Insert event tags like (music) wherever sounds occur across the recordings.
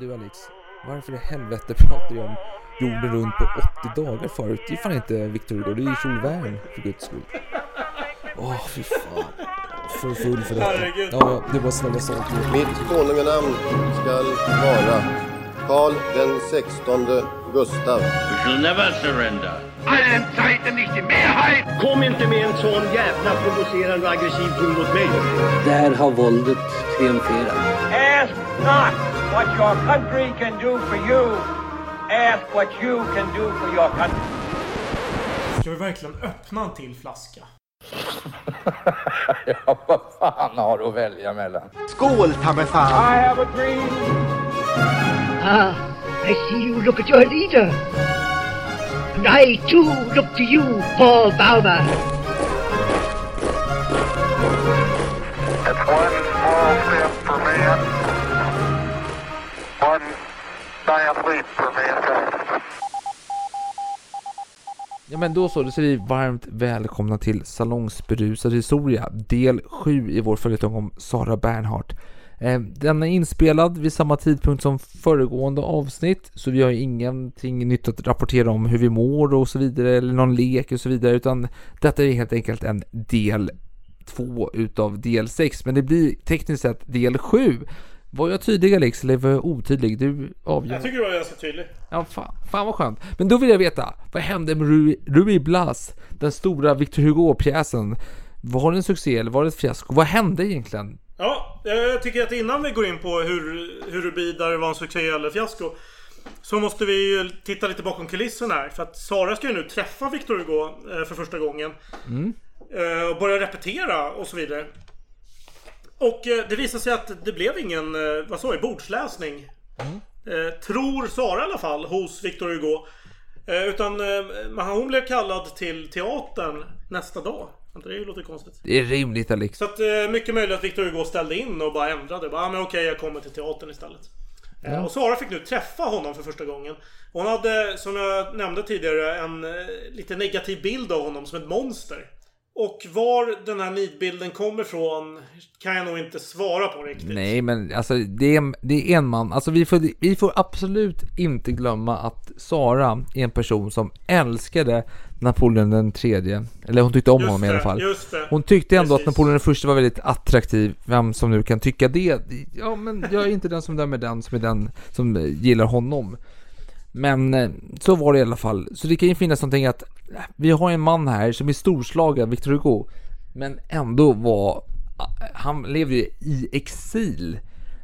Du Alex, varför i helvete pratar jag om jorden runt på 80 dagar förut? Det är fan inte Victor Hugo, det är ju Jules Verne för guds skull. Åh, fy fan. För full för detta. Ja, det var svälja salt. Mitt konunganamn skall vara Karl den sextonde Gustav. We shall never surrender. Allen Zeiten nicht die Mehrheit! Kom inte med en sån jävla provocerande och aggressiv ton mot mig. Där har våldet triumferat. Ask not what your country can do for you. Ask what you can do for your country. Ska vi verkligen öppna en till flaska? (laughs) Ja, vad fan har du att välja mellan? Skål, ta mig fan! I have a dream. Ah, I see you look at your leader. And I too look to you, Paul Bauma. It's one small step for man, one giant leap for mankind. Ja men då så, då säger vi varmt välkomna till Salongsberusad historia, del 7 i vår följetong om Sara Bernhardt. Eh, Den är inspelad vid samma tidpunkt som föregående avsnitt, så vi har ju ingenting nytt att rapportera om hur vi mår och så vidare, eller någon lek och så vidare, utan detta är helt enkelt en del 2 utav del 6, men det blir tekniskt sett del 7. Var jag tydlig Alex, eller var jag otydlig? Du avgör. Jag tycker du var ganska tydlig. Ja, fan, fan vad skönt. Men då vill jag veta, vad hände med Rui, Rui Blas, den stora Victor Hugo-pjäsen? Var det en succé eller var det ett fiasko? Vad hände egentligen? Ja, jag tycker att innan vi går in på hur, huruvida det var en succé eller fiasko. Så måste vi ju titta lite bakom kulisserna här. För att Sara ska ju nu träffa Victor Hugo eh, för första gången. Eh, Och börja repetera och så vidare. Och eh, det visade sig att det blev ingen, eh, vad sa vi, bordsläsning. Eh, tror Sara i alla fall, hos Victor Hugo. Eh, Utan eh, hon blev kallad till teatern nästa dag. Det låter konstigt. Det är rimligt Alex. Så att eh, mycket möjligt att Victor Hugo ställde in och bara ändrade. Bara, ah, men okej, jag kommer till teatern istället. Eh, Och Sara fick nu träffa honom för första gången. Hon hade, som jag nämnde tidigare, en eh, lite negativ bild av honom som ett monster. Och var den här nidbilden kommer ifrån kan jag nog inte svara på riktigt. Nej men alltså det är, det är en man, alltså vi får, vi får absolut inte glömma att Sara är en person som älskade Napoleon den tredje. Eller hon tyckte om Just honom i alla det, fall. just det. Hon tyckte ändå Precis. att Napoleon den första var väldigt attraktiv. Vem som nu kan tycka det. Ja men jag är inte den som dömer den som är den som gillar honom. Men eh, så var det i alla fall. Så det kan ju finnas någonting att eh, vi har en man här som är storslagen, Victor Hugo. Men ändå var, eh, han levde ju i exil.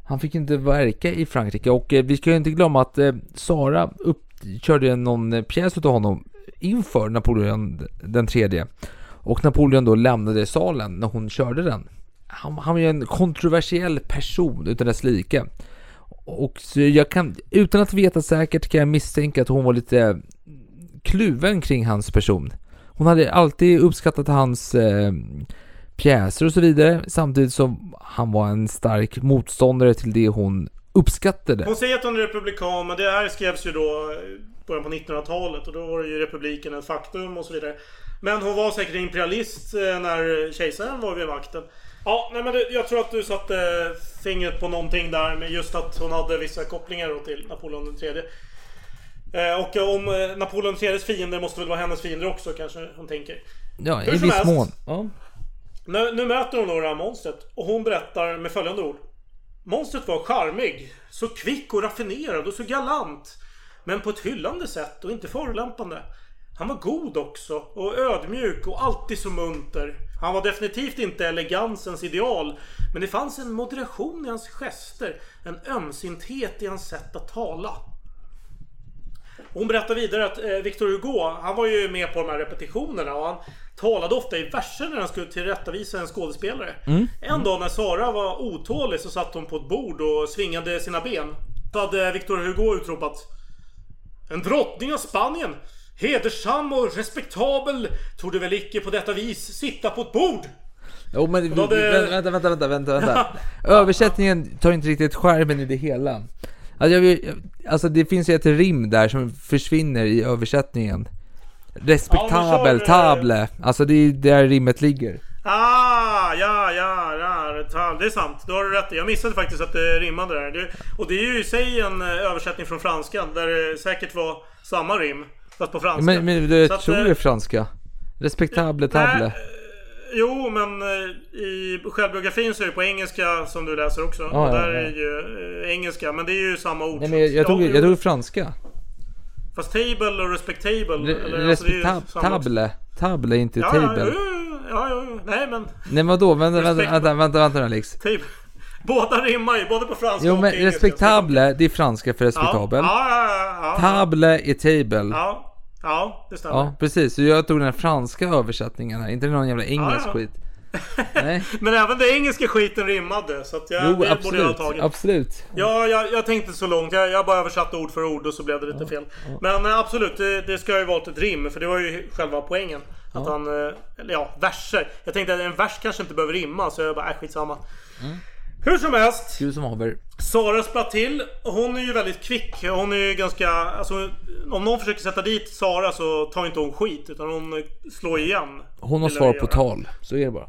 Han fick inte verka i Frankrike och vi ska ju inte glömma att Sara upp, körde någon pjäs utav honom inför Napoleon den tredje. Och Napoleon då lämnade salen när hon körde den. Han, han var ju en kontroversiell person utan dess like. Och jag kan, utan att veta säkert kan jag misstänka att hon var lite kluven kring hans person. Hon hade alltid uppskattat hans eh, pjäser och så vidare, samtidigt som han var en stark motståndare till det hon uppskattade. Hon säger att hon är republikan, men det här skrevs ju då i början på 1900-talet och då var ju republiken ett faktum och så vidare. Men hon var säkert imperialist eh, när kejsaren var vid makten. Ja, nej men det, jag tror att du satte fingret på någonting där med just att hon hade vissa kopplingar då till Napoleon tredje. Eh, och om eh, Napoleon IIIs fiender måste väl vara hennes fiender också kanske hon tänker. Ja, Hur i viss helst. mån. Ja. Nu, nu möter hon då det här monstret och hon berättar med följande ord. Monstret var charmig, så kvick och raffinerad och så galant. Men på ett hyllande sätt och inte förolämpande. Han var god också och ödmjuk och alltid så munter. Han var definitivt inte elegansens ideal. Men det fanns en moderation i hans gester. En ömsinthet i hans sätt att tala. Hon berättar vidare att eh, Victor Hugo, han var ju med på de här repetitionerna och han talade ofta i verser när han skulle tillrättavisa en skådespelare. En dag när Sara var otålig så satt hon på ett bord och svingade sina ben. Så hade Victor Hugo utropat En drottning av Spanien, hedersam och respektabel, torde väl icke på detta vis sitta på ett bord? Jo men då hade- vänta, vänta, vänta, vänta, vänta. Översättningen tar inte riktigt skärmen i det hela. Alltså, vill, alltså det finns ju ett rim där som försvinner i översättningen. Respektabel, eh, table. Alltså det är där rimmet ligger. Ah, ja, ja, ja. Det är sant. Du har rätt. Jag missade faktiskt att det rimmade där. Det, och det är ju i sig en eh, översättning från franskan där det säkert var samma rim. Fast på franska. Men, men du Så tror eh, det är franska? Respektable table. Nej, Jo, men eh, i självbiografin så är det på engelska som du läser också. Ja, och ja, där ja. är ju eh, engelska, men det är ju samma ord. Nej men jag, jag, tog, ja, jag tog franska. Fast table och respectable. Re, eller, alltså, ju också. Respectable. Table, inte Ja, ja, table. ja, ja, ja, ja. Nej men... Nej vadå? Vänta, vänta, vänta, vänta, vänta Alex. Table. Båda rimmar ju, både på franska Jo och men engelska. respektable, det är franska för Ja, respektabel. ja, ja, ja, ja. Table är table. Ja, ja, det stämmer. Ja, precis. Så jag tog den franska översättningen här, inte någon jävla engelsk Ja, ja. skit. (laughs) Nej. Men även den engelska skiten rimmade. Så att jag, Jo, det borde jag ha absolut. tagit. Absolut. Ja, jag, jag tänkte så långt. Jag, jag bara översatte ord för ord och så blev det lite fel. Men eh, absolut, det, det ska ju vara ett rim. För det var ju själva poängen. Att han, eh, eller ja, verser. Jag tänkte att en vers kanske inte behöver rimma. Så jag bara, äh, skitsamma. Hur som helst. Gud som haver. Sara spratt till. Hon är ju väldigt kvick. Hon är ju ganska... Alltså, om någon försöker sätta dit Sara så tar inte hon skit. Utan hon slår igen. Hon har svar på tal. Så är det bara.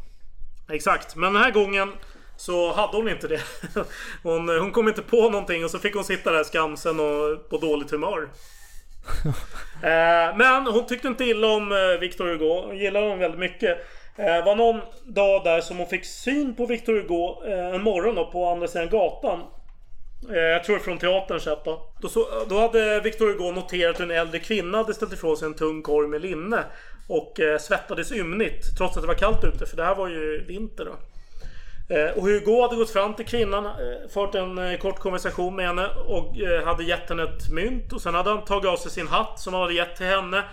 Exakt, men den här gången så hade hon inte det. (laughs) Hon, hon kom inte på någonting och så fick hon sitta där skamsen och på dåligt humör. (laughs) eh, men hon tyckte inte illa om eh, Victor Hugo. Hon gillade honom väldigt mycket. Eh, var någon dag där som hon fick syn på Victor Hugo eh, en morgon då, på andra sidan gatan. Eh, jag tror från teatern sett då. Då, så, då hade Victor Hugo noterat hur en äldre kvinna hade ställt ifrån sig en tung korg med linne. Och eh, svettades ymnigt trots att det var kallt ute för det här var ju vinter då. Eh, och Hugo hade gått fram till kvinnan, eh, fört en eh, kort konversation med henne och eh, hade gett henne ett mynt. Och sen hade han tagit av sig sin hatt som han hade gett till henne.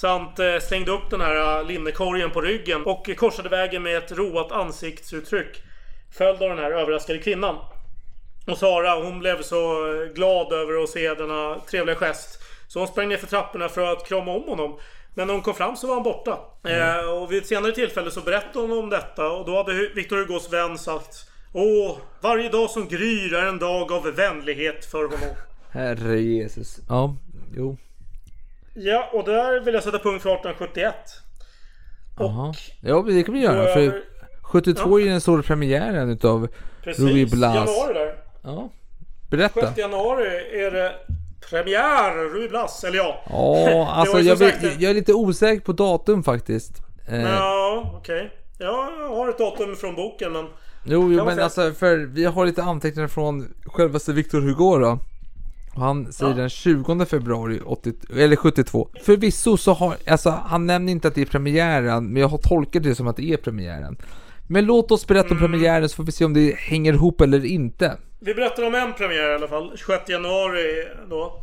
Samt eh, slängde upp den här eh, linnekorgen på ryggen och korsade vägen med ett roat ansiktsuttryck. Följd av den här överraskade kvinnan. Och Sara hon blev så eh, glad över att se denna trevliga gest. Så hon sprang ner för trapporna för att krama om honom. Men när hon kom fram så var han borta. Eh, och vid ett senare tillfälle så berättade hon om detta och då hade Victor Hugos vän sagt Åh, varje dag som gryr är en dag av vänlighet för honom. Herre Jesus. Ja, jo. Ja, och där vill jag sätta punkt för 1871. Jaha. Ja, det kan vi göra. För över- 72 är ju den stora premiären utav Precis, Louis Blas. januari där. Ja. Berätta. 6 januari är det premiär Louis Blas, eller ja. Ja, (laughs) alltså jag, vet, jag är lite osäker på datum faktiskt. Eh, Ja, okej. Ja, Jag har ett datum från boken men... Jo, jo men alltså för vi har lite anteckningar från självaste Victor Hugo då. Och han säger den 20 februari 80, eller 72. Förvisso så har, alltså han nämner inte att det är premiären, men jag har tolkat det som att det är premiären. Men låt oss berätta om Mm. premiären så får vi se om det hänger ihop eller inte. Vi berättar om en premiär i alla fall. 26 januari då.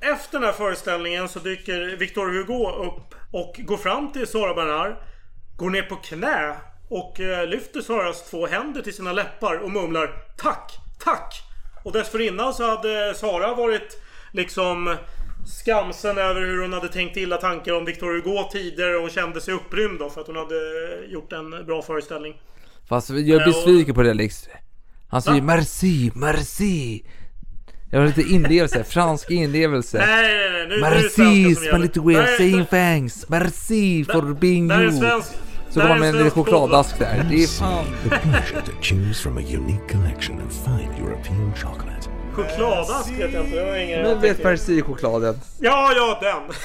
Efter den här föreställningen så dyker Victor Hugo upp och går fram till Sara Bernard. Går ner på knä och eh, lyfter Saras två händer till sina läppar och mumlar Tack! Tack! Och dessförinnan så hade Sara varit liksom skamsen över hur hon hade tänkt illa tankar om Victor Hugo tidigare och kände sig upprymd då för att hon hade gjort en bra föreställning. Fast jag är Ja, besviken på det Alex. Han säger Va? merci, merci. Jag har lite inlevelse, (laughs) fransk inlevelse. Nej, nej, nej. Nu, nu är det svenska Merci, som gäller. Merci for being Det här är you. svensk... Så är man med en chokladask där. Det är fan... The pleasure to choose from a unique collection of fine European chocolate. Chokladask vet jag inte. Det var ingen... Men vet merci-chokladen? Ja, ja, den.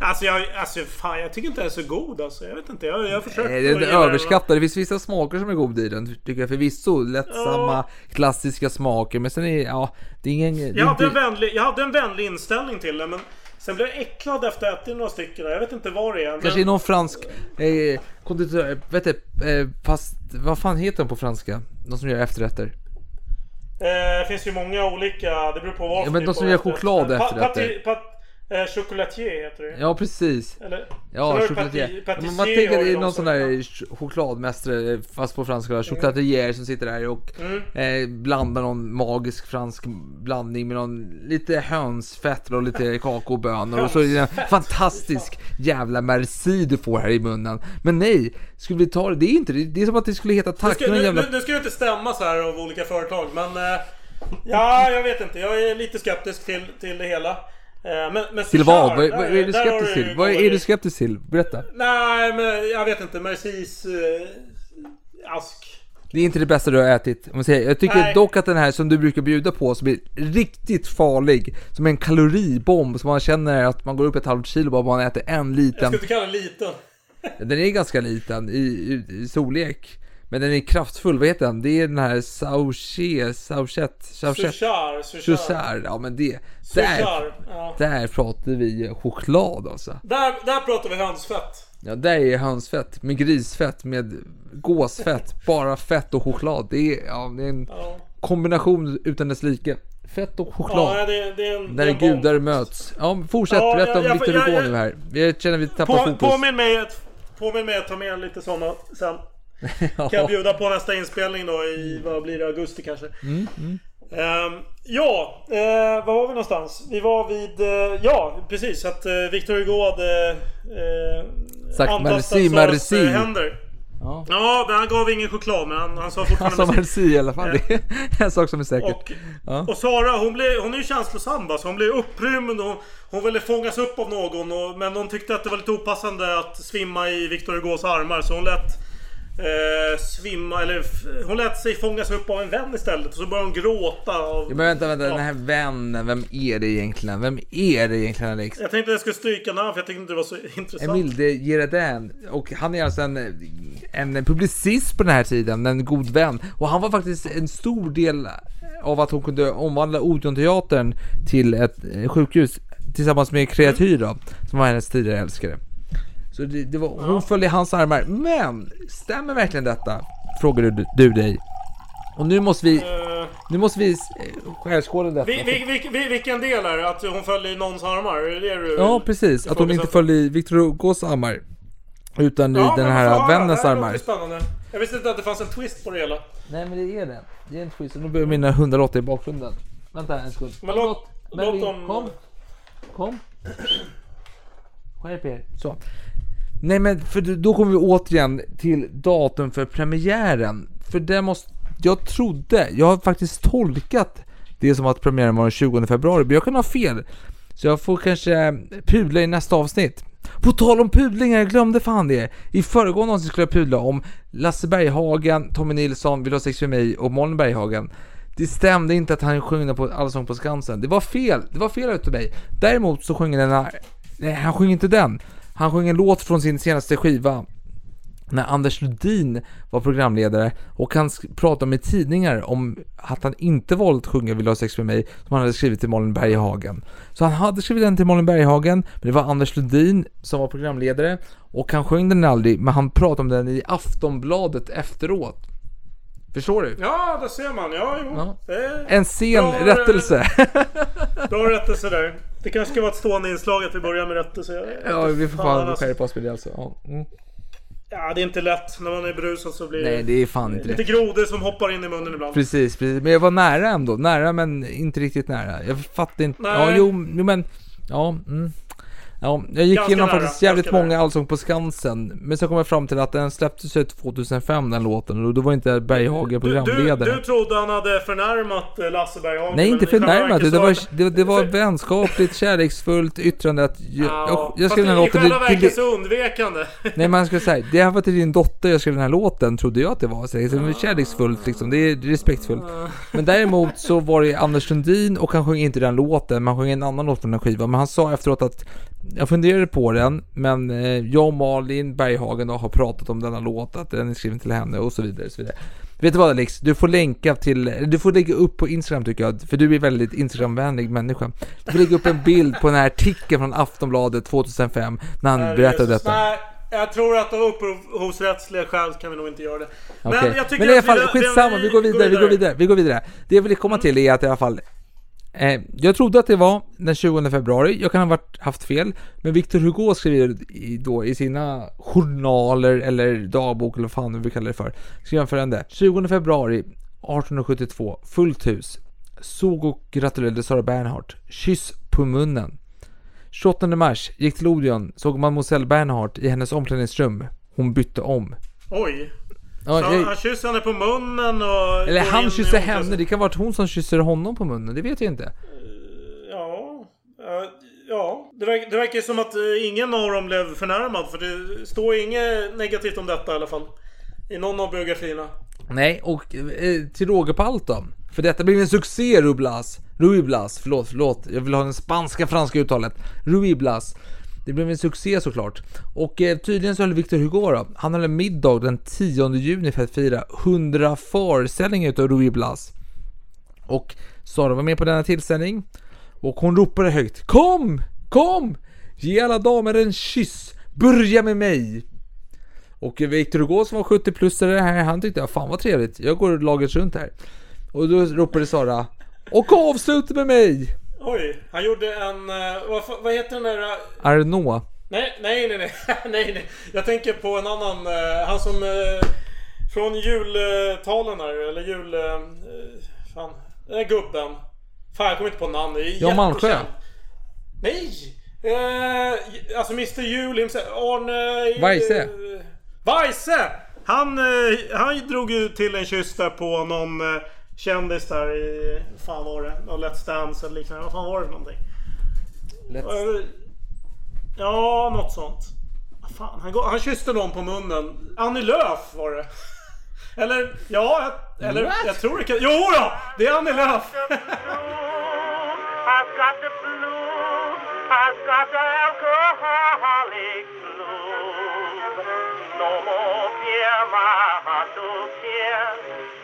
(laughs) alltså, jag, alltså, fan, jag tycker inte den är så god alltså. Jag vet inte. Jag, jag har försökt. Nej, den är överskattad. Det finns vissa smaker som är god i den. Tycker jag förvisso. Lättsamma, klassiska smaker. Men sen är ja, det är ingen... det är Jag hade, en vänlig, jag hade en vänlig inställning till den, men sen blev jag äcklad efter att ha ätit några stycken. Jag vet inte vad det är. Kanske Men, är någon fransk eh, konditör, vet du, eh, fast vad fan heter de på franska? De som gör efterrätter. eh, det finns ju många olika. Det beror på vad Ja, men de som gör choklad Pa- efterrätter. pati- pat- eh, Chocolatier heter det. Ja precis. Eller? Ja, pati- Men Man tänker har det är någon sån där ch- chokladmästare, fast på franska, chokladier som sitter där och Mm. eh, blandar någon magisk fransk blandning med någon lite hönsfett och lite (laughs) kakaobönor och så är det en fantastisk jävla merci du får här i munnen. Men nej, skulle vi ta det? Det är inte det. Det är som att det skulle heta Nu tack ska, nu, jävla... nu, nu ska ju inte stämma så här av olika företag men... Eh, ja, jag vet inte. Jag är lite skeptisk till, till det hela. Eh, Men, men Till vad? Vad, vad är du skeptisk till? Vad är du skeptisk till? Berätta. Nej, men jag vet inte. Mercis eh, ask. Det är inte det bästa du har ätit. Om man säger. Jag tycker Nej. dock att den här som du brukar bjuda på, som är riktigt farlig, som är en kaloribomb, som man känner att man går upp ett halvt kilo bara man äter en Jag liten. ska inte kalla den liten. Den är ganska liten i, i, i storlek. Men den är kraftfull, vad heter den? Det är den här Sauché, Sauchet, Sauchet, Suchar, Suchar. Chaussard. Ja men det, där. Ja. där pratar vi choklad alltså. Där, där pratar vi hönsfett. Ja, där är hönsfett med grisfett med gåsfett, bara fett och choklad. Det är, ja, det är en Ja. kombination utan dess like. Fett och choklad. Ja, det, det är en, Där det är en bomb. gudar möts. Ja, fortsätt Ja, berätta om Victor Hugo nu här. Jag känner att vi tappar På, fokus. påminn mig Påminn mig att ta med lite sådana sen. Kan jag bjuda på nästa inspelning då i, vad blir det, augusti kanske? Mm, mm. Ehm, ja, eh, var var vi någonstans? Vi var vid, eh, ja precis, att eh, Victor Hugo hade eh, Sagt merci, merci. eh, händer. Ja. Ja, men han gav ingen choklad men han, han sa Han fortfarande sa merci. i alla fall. Det är (laughs) en sak som är säker. Och, Ja. och Sara hon, blev, hon är ju känslosam va, så hon blev upprymd och hon ville fångas upp av någon och, Men hon tyckte att det var lite opassande att svimma i Victor Hugos armar så hon lät eh, svimma, eller hon lät sig fångas upp av en vän istället och så började hon gråta av, Ja, men vänta, vänta, den här vännen, vem är det egentligen? Vem är det egentligen Alex? Jag tänkte att jag skulle stryka namn för jag tyckte inte det var så intressant Emil de Girardin och han är alltså en, en publicist på den här tiden, en god vän. Och han var faktiskt en stor del av att hon kunde omvandla Odeonteatern till ett eh, sjukhus tillsammans med Kreatyr då, som var hennes tidigare älskare. Så det, det var, hon följde i hans armar. Men, stämmer verkligen detta? Frågar du, du dig. Och nu måste vi, Eh, nu måste vi eh, skärskåda detta. vi, vi, vi, vi, vilken del är det? Att hon föll i någons armar? Är det du Ja, precis. Att hon inte följde i Victor Hugos armar. Utan i Ja, den men här vännens armar. spännande. Jag visste inte att det fanns en twist på det hela. Nej men det är det. Det är en twist. Och nu börjar mina hundar låta i bakgrunden. Vänta en sekund. Men låt- Melvin, låt dem- Kom. Kom. Skärp er. Så. Nej men för då kommer vi återigen till datum för premiären. För det måste... Jag trodde, jag har faktiskt tolkat det som att premiären var den 20 februari, men jag kan ha fel. Så jag får kanske pudla i nästa avsnitt. På tal om pudlingar, jag glömde fan det. I föregående avsnitt skulle jag pudla om Lasse Berghagen, Tommy Nilsson, Vill ha sex med mig och Malin Berghagen. Det stämde inte att han sjöng den på Allsång på Skansen. Det var fel, det var fel utav mig. Däremot så sjöng den här, nej han sjöng inte den. Han sjöng en låt från sin senaste skiva när Anders Lundin var programledare och han pratade med tidningar om att han inte valt att sjunga Vill du ha sex med mig som han hade skrivit till Malin Berghagen. Så han hade skrivit den till Malin Berghagen, men det var Anders Lundin som var programledare och han sjöng den aldrig, men han pratade om den i Aftonbladet efteråt. Förstår du? Ja, där ser man. Ja, jo. Ja. Det En sen Bra, rättelse. Bra rättelse där. Det kanske ska vara ett stående inslag att vi börjar med rättelse. ja, vi får Fan, alltså. skärpa oss med det alltså. Ja. Mm. Ja, det är inte lätt. När man är berusad så blir Nej, det är fan inte lite grodor som hoppar in i munnen ibland. Precis, precis. Men jag var nära ändå. Nära men inte riktigt nära. Jag fattar inte. Nej. Ja, jo, jo men. Ja, mm. Ja, jag gick Ganska igenom nära, faktiskt jävligt många Allsång på Skansen. Men så kom jag fram till att den släpptes ju 2005 den låten och då var inte Berghagen Du, du, programledare. du trodde han hade förnärmat eh, Lasse Berghagen. Nej, men inte i själva förnärmat. Det så- var, det, det var (laughs) vänskapligt, kärleksfullt yttrande att jag, Ja, jag, jag fast skrev den här i låten själva till, till, verket så undvekande. (laughs) Nej man ska säga, det här var till din dotter jag skrev den här låten, trodde jag att det var. Så det var kärleksfullt liksom, det är respektfullt. Men däremot så var det Anders Sundin och han sjöng inte den låten, men han sjöng en annan låt från den skivan. Men han sa efteråt att jag funderade på den, men eh, jag och Malin Berghagen då har pratat om denna låt, att den är skriven till henne och så vidare. Och så vidare. Vet du vad Alex? Du får länka till, du får lägga upp på Instagram tycker jag, för du är väldigt Instagramvänlig människa. Du får lägga upp en bild på den här artikeln från Aftonbladet 2005, när han Nej, berättade detta. Nej, jag tror att av upphovsrättsliga skäl kan vi nog inte göra det. Men jag tycker Men i alla fall, vi- skitsamma, vi går vidare, vi går vidare, vi går vidare. Det jag vill komma till är att i alla fall eh, jag trodde att det var den 20 februari, jag kan ha varit, haft fel, men Victor Hugo skriver i, då i sina journaler eller dagbok eller vad fan vi kallar det för, skriver följande. 20 februari 1872, fullt hus. Såg och gratulerade Sara Bernhardt. Kyss på munnen. 28 mars, gick till Odeon, såg Mademoiselle Bernhardt i hennes omklädningsrum. Hon bytte om. Oj. Ja, så jag- han kysser henne på munnen och... Eller han kysser henne, det kan vara hon som kysser honom på munnen, det vet jag inte. Ja. ja, ja, det, verk, det verkar som att eh, ingen av dem blev förnärmad. För det står inget negativt om detta i alla fall. I någon av biografierna. Nej, och eh, till råga på allt då. För detta blev en succé Rublas. Ruiblas, förlåt, förlåt. Jag vill ha den spanska franska uttalet. Ruiblas. Det blev en succé såklart. Och eh, tydligen så höll Victor Hugo då, han höll en middag den 10 juni för att fira 100 föreställningar utav Ruiblas. Och Sara var med på denna tillställning. Och hon ropade högt Kom! Kom! Ge alla damer en kyss! Börja med mig! Och Victor Hugo som var 70 plusare här, han tyckte ja, fan vad trevligt, jag går laget runt här. Och då ropade Sara Och avsluta med mig! Oj, han gjorde en... eh, Vad, vad heter den där... eh, Arnaud. Nej, nej, nej, nej, (laughs) nej, nej. Jag tänker på en annan, eh, han som från jultalen här, eller jul... fan, den där gubben. Fan, jag kommer inte på namn. Jan Malmsjö. Nej! Eh, alltså Mr Jul himself, Arne... Weise. Weise! Han, han drog ju till en kyss där på någon kändis där i... fan var det? Någon Let's Dance eller liknande. Vad fan var det för någonting? Let's... Ja, något sånt. Fan, han, går- han kysste någon på munnen. Annie Lööf var det. (laughs) Eller, ja, jag- eller What? jag tror det kan... Jo då, Det är Annie Lööf!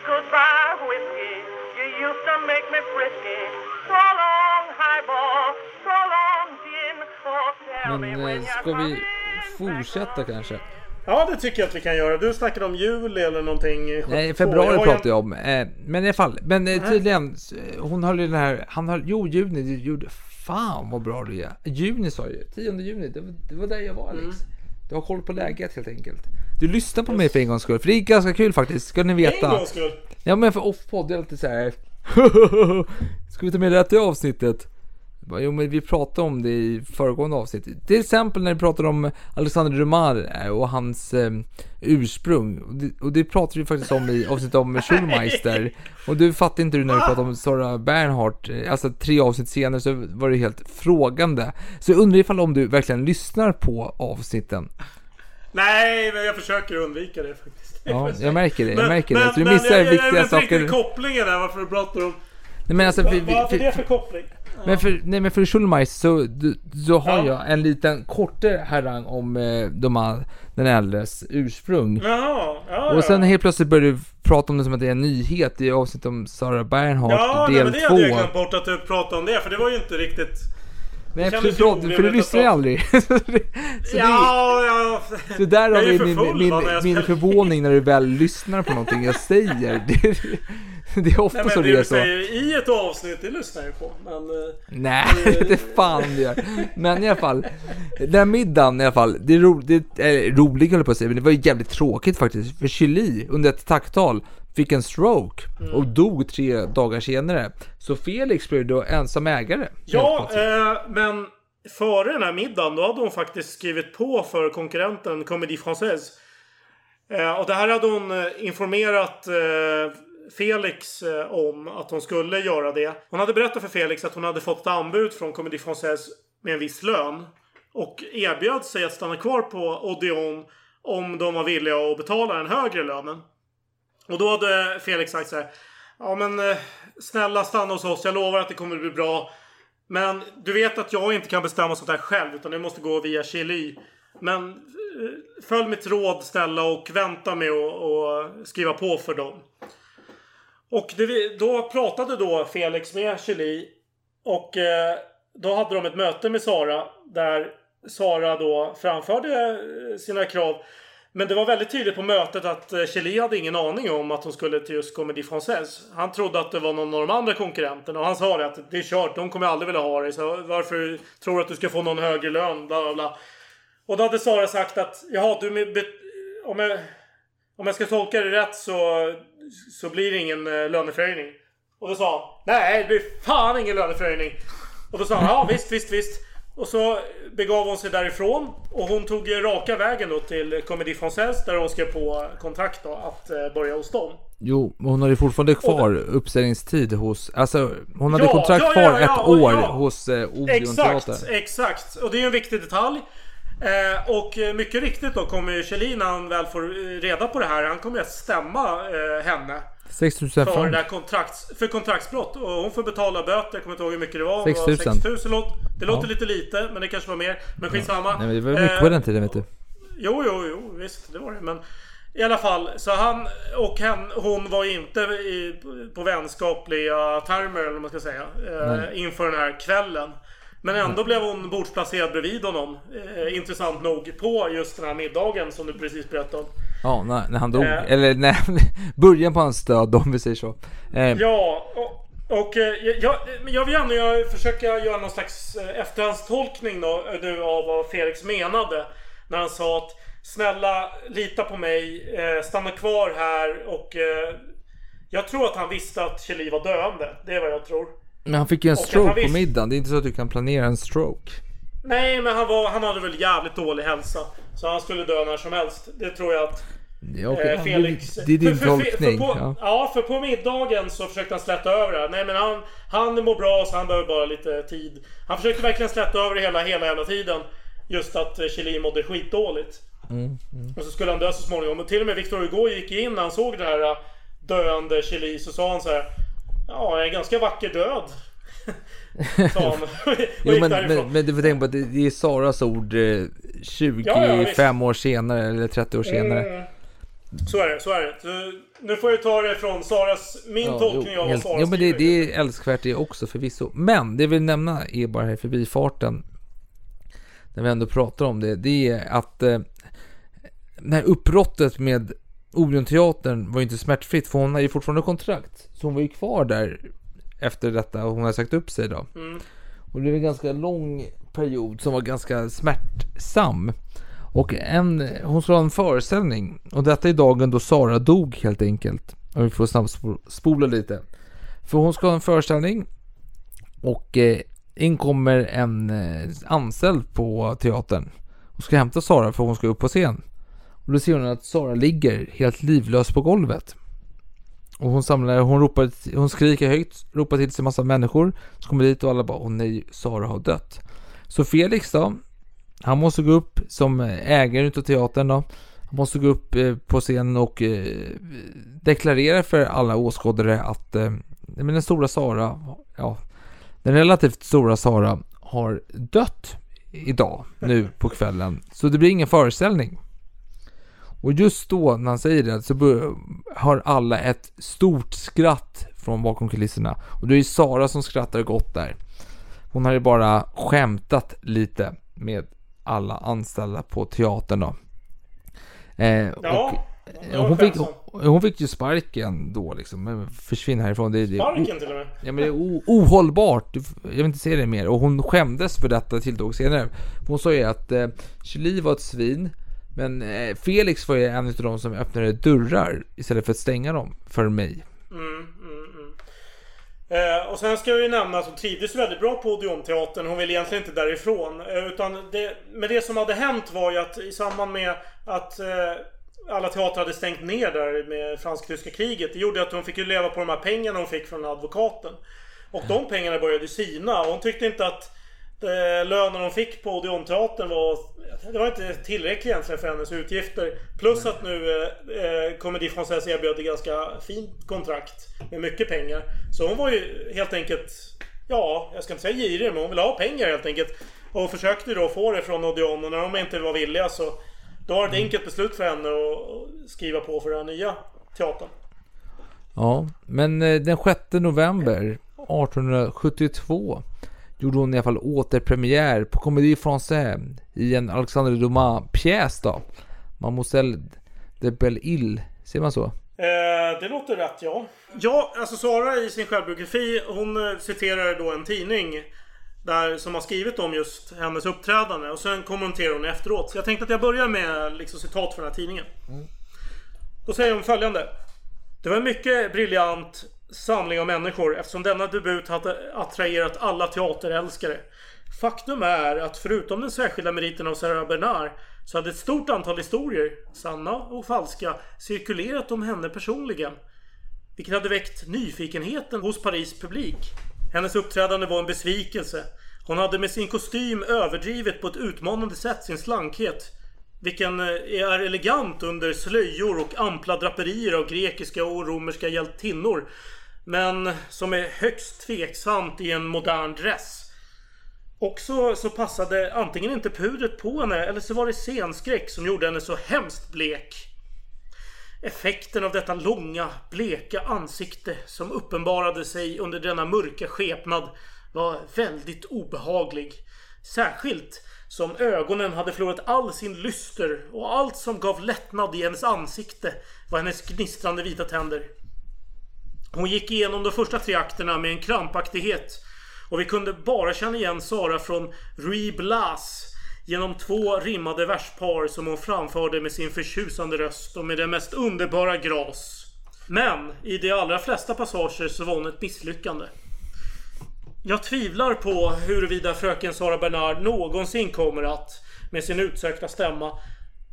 Goodbye, whiskey. Used to make me frisky. So long, highball. So long, gin. Oh, tell me Men when eh, you're ska vi coming. fortsätta kanske? Ja, det tycker jag att vi kan göra. Du snackade om juli eller någonting. Nej, 72. februari Jag ju- jag om. Eh, men i alla fall, men eh, tydligen, hon höll ju den här, han höll, jo juni, gjorde, fan vad bra du är. Juni sa jag ju, 10 juni, det var, det var där jag var Alex. Mm. Du har koll på läget helt enkelt. Du lyssnar på mig för en gångs skull, för det är ganska kul faktiskt, ska ni veta. En gångs skull. Ja men för off-podd, det är alltid så här. (laughs) Ska vi ta med det till avsnittet? Jo men vi pratade om det i föregående avsnitt. Till exempel när vi pratade om Alexander Dumas eh, och hans eh, ursprung. Och det, och det pratade vi faktiskt om i avsnittet om (laughs) Schulmeister. Och du fattade inte du när vi pratade om Sara Bernhardt. eh, Alltså tre avsnitt senare så var det helt frågande. Så jag undrar ifall om du verkligen lyssnar på avsnitten. Nej, men jag försöker undvika det faktiskt. Ja, jag märker det, jag Men- märker det. men- Så du men missar jag- jag viktiga vet inte saker. riktigt kopplingen där, varför du pratar om... Nej men alltså, Va- för, Vad är det för koppling? Men för, nej men för Schulmeister så, så har Ja. jag en liten kortare harang om eh, de här, den äldres ursprung. Jaha, ja, och sen ja. helt plötsligt börjar du prata om det som att det är en nyhet i avsnittet om Sarah Bernhardt Ja, del men det hade jag 2. glömt bort att du pratade om det, för det var ju inte riktigt... Nej för, pratar, för du lyssnar ju aldrig. (laughs) så det, Ja, ja... så där har är vi min, full, min, min förvåning när du väl lyssnar på någonting jag säger. (laughs) Det, det är ofta Nej, men så det det är så. säger i ett avsnitt, det lyssnar jag på. Men... eh, Nej, det (laughs) fan det gör. Men i alla fall, den här middagen i alla fall, det är ro, det, eller, roligt höll jag på att säga, men det var ju jävligt tråkigt faktiskt. För Chili under ett tacktal fick en stroke Mm. och dog tre dagar senare. Så Felix blev då ensam ägare. Ja, eh, men före den här middagen då hade hon faktiskt skrivit på för konkurrenten Comédie Française. Eh, och det här hade hon eh, informerat eh, Felix eh, om att hon skulle göra det. Hon hade berättat för Felix att hon hade fått ett anbud från Comédie Française med en viss lön. Och erbjöd sig att stanna kvar på Odeon om de var villiga att betala den högre lönen. Och då hade Felix sagt så här. Ja men eh, snälla stanna hos oss. Jag lovar att det kommer att bli bra. Men du vet att jag inte kan bestämma sånt här själv. Utan det måste gå via Chili. Men eh, följ mitt råd snälla och vänta med att skriva på för dem. Och det, då pratade då Felix med Chili. Och eh, då hade de ett möte med Sara. Där Sara då framförde eh, sina krav. Men det var väldigt tydligt på mötet att eh, Chili hade ingen aning om att hon skulle till just Comédie Française. Han trodde att det var någon av de andra konkurrenterna och han sa det att det är kört, de kommer aldrig vilja ha dig. Så varför tror du att du ska få någon högre lön? Bla, bla, bla. Och då hade Sara sagt att jaha, du om, jag, om jag ska tolka det rätt så, så blir det ingen eh, löneförhöjning. Och då sa han nej, det blir fan ingen löneförhöjning. Och då sa han ja visst, visst, visst. Och så begav hon sig därifrån. Och hon tog raka vägen då till Comédie Française där hon skrev på kontrakt då att eh, börja hos dem. Jo, hon hade fortfarande kvar uppsägningstid hos... Alltså, hon hade Ja, kontrakt ja, kvar ja, ja, ett år hos eh, Odeon Exakt, Teater. exakt. Och det är ju en viktig detalj. Eh, och eh, mycket riktigt då kommer ju Kjellin när han väl får reda på det här. Han kommer att stämma eh, henne. 6000 För, där kontrakts, för kontraktsbrott. Och hon får betala böter. Jag kommer inte ihåg hur mycket det var. 6 000. Det, var 6 000 låt, det låter Ja. lite lite, men det kanske var mer. Men skitsamma. Nej men det var mycket Eh, på den tiden vet du. Jo, jo, jo, visst, det var det. Men i alla fall, så han och hen, hon var inte i, på vänskapliga termer, eller vad man ska säga, eh, inför den här kvällen. Men ändå blev hon bordsplacerad bredvid honom, eh, intressant nog, på just den här middagen som du precis berättade om. Ja, när, när han dog. Eh. Eller när, (laughs) början på hans död om vi säger så. Eh, Ja, och, och eh, jag, jag vill gärna göra, försöka göra någon slags eh, efterhandstolkning då, eh, nu av vad Felix menade. När han sa att Snälla, lita på mig, stanna kvar här och... Jag tror att han visste att Kjell var döende. Det är vad jag tror. Men han fick ju en stroke han på visst- middagen. Det är inte så att du kan planera en stroke. Nej, men han, var, han hade väl jävligt dålig hälsa. Så han skulle dö när som helst. Det tror jag att Ja, okej. eh, Felix... Det är din för, för, för, tolkning. För på, ja. ja. för på middagen så försökte han släta över det. Nej men han, han mår bra så han behöver bara lite tid. Han försökte verkligen släta över det hela, hela jävla tiden. Just att eh, Kjellin mådde skitdåligt. Mm, Och så skulle han dö så småningom. Och till och med Victor Hugo gick in när han såg det här eh, döende Kjellin så sa han så här. Ja, en ganska vacker död. (laughs) Jo men, men, men du får tänka på att det, är Saras ord eh, 25 Ja, ja, visst. år senare eller 30 år senare. Mm. Så är det, så är det. Så, nu får jag ta det från Saras, min Ja, tolkning jo, av vad Sara Jo men det, det är älskvärt det också förvisso. Men det jag vill nämna är bara här förbifarten. När vi ändå pratar om det. Det är att eh, det här uppbrottet med Orionteatern var ju inte smärtfritt. För hon har ju fortfarande kontrakt. Så hon var ju kvar där efter detta och hon har sagt upp sig då. Mm. Och det var en ganska lång period som var ganska smärtsam. Och en, hon skulle ha en föreställning. Och detta är dagen då Sara dog helt enkelt. Och vi får snabbspola lite. För hon ska ha en föreställning. Och eh, in kommer en eh, anställd på teatern. Och ska hämta Sara för hon ska upp på scen. Och då ser hon att Sara ligger helt livlös på golvet. Och hon samlar, hon ropar, hon skriker högt, ropar till sig massa människor. Så kommer dit och alla bara, åh nej, Sara har dött. Så Felix då, han måste gå upp som ägare utav teatern då. Han måste gå upp eh, på scenen och eh, deklarera för alla åskådare att eh, men den stora Sara, ja, den relativt stora Sara har dött idag, nu på kvällen. Så det blir ingen föreställning. Och just då när han säger det så har alla ett stort skratt från bakom kulisserna. Och det är ju Sara som skrattar gott där. Hon har ju bara skämtat lite med alla anställda på teatern då. Eh, Ja, och, eh, hon, fick, hon fick ju sparken då liksom. Försvinn härifrån. Det, det, Sparken till och med. Ja men det är ohållbart. Jag vill inte se det mer. Och hon skämdes för detta tilltåg senare. Hon sa ju att eh, Julie var ett svin. Men eh, Felix var ju en av de som öppnade dörrar istället för att stänga dem för mig. Mm, mm, mm. Eh, och sen ska jag ju nämna att hon trivdes väldigt bra på Odeonteatern. Hon ville egentligen inte därifrån. Eh, utan det, men det som hade hänt var ju att i samband med att eh, alla teatrar hade stängt ner där med fransk-tyska kriget. Det gjorde att hon fick ju leva på de här pengarna hon fick från advokaten. Och de pengarna började sina. Och hon tyckte inte att eh, lönen hon fick på Odeonteatern var... Det var inte tillräckligt egentligen för hennes utgifter. Plus att nu eh, eh, Comédie Française erbjöd ett ganska fint kontrakt med mycket pengar. Så hon var ju helt enkelt... Ja, jag ska inte säga girig, men hon ville ha pengar helt enkelt. Och försökte då få det från Odeon och när de inte var villiga så... Då var det ett enkelt beslut för henne att skriva på för den nya teatern. Ja, men eh, den 6 november 1872 gjorde hon i alla fall återpremiär på Comédie Française i en Alexandre Dumas pjäs då. Mademoiselle de Belle-Île, ser man så? Eh, det låter rätt ja. Ja, alltså Sara i sin självbiografi hon eh, citerar då en tidning där, som har skrivit om just hennes uppträdande och sen kommenterar hon efteråt. Så jag tänkte att jag börjar med liksom, citat från den här tidningen. Då säger hon följande. Det var mycket briljant samling av människor eftersom denna debut hade attraherat alla teaterälskare. Faktum är att förutom den särskilda meriten av Sarah Bernard så hade ett stort antal historier, sanna och falska, cirkulerat om henne personligen. Vilket hade väckt nyfikenheten hos Paris publik. Hennes uppträdande var en besvikelse. Hon hade med sin kostym överdrivit på ett utmanande sätt sin slankhet. Vilken eh, är elegant under slöjor och ampla draperier av grekiska och romerska hjältinnor. Men som är högst tveksamt i en modern dress. Också så passade antingen inte pudret på henne eller så var det scenskräck som gjorde henne så hemskt blek. Effekten av detta långa, bleka ansikte som uppenbarade sig under denna mörka skepnad var väldigt obehaglig. Särskilt som ögonen hade förlorat all sin lyster och allt som gav lättnad i hennes ansikte var hennes gnistrande vita tänder. Hon gick igenom de första tre akterna med en krampaktighet och vi kunde bara känna igen Sara från Rui Blas genom två rimmade verspar som hon framförde med sin förtjusande röst och med den mest underbara gras. Men i de allra flesta passager så var hon ett misslyckande. Jag tvivlar på huruvida fröken Sara Bernard någonsin kommer att, med sin utsökta stämma,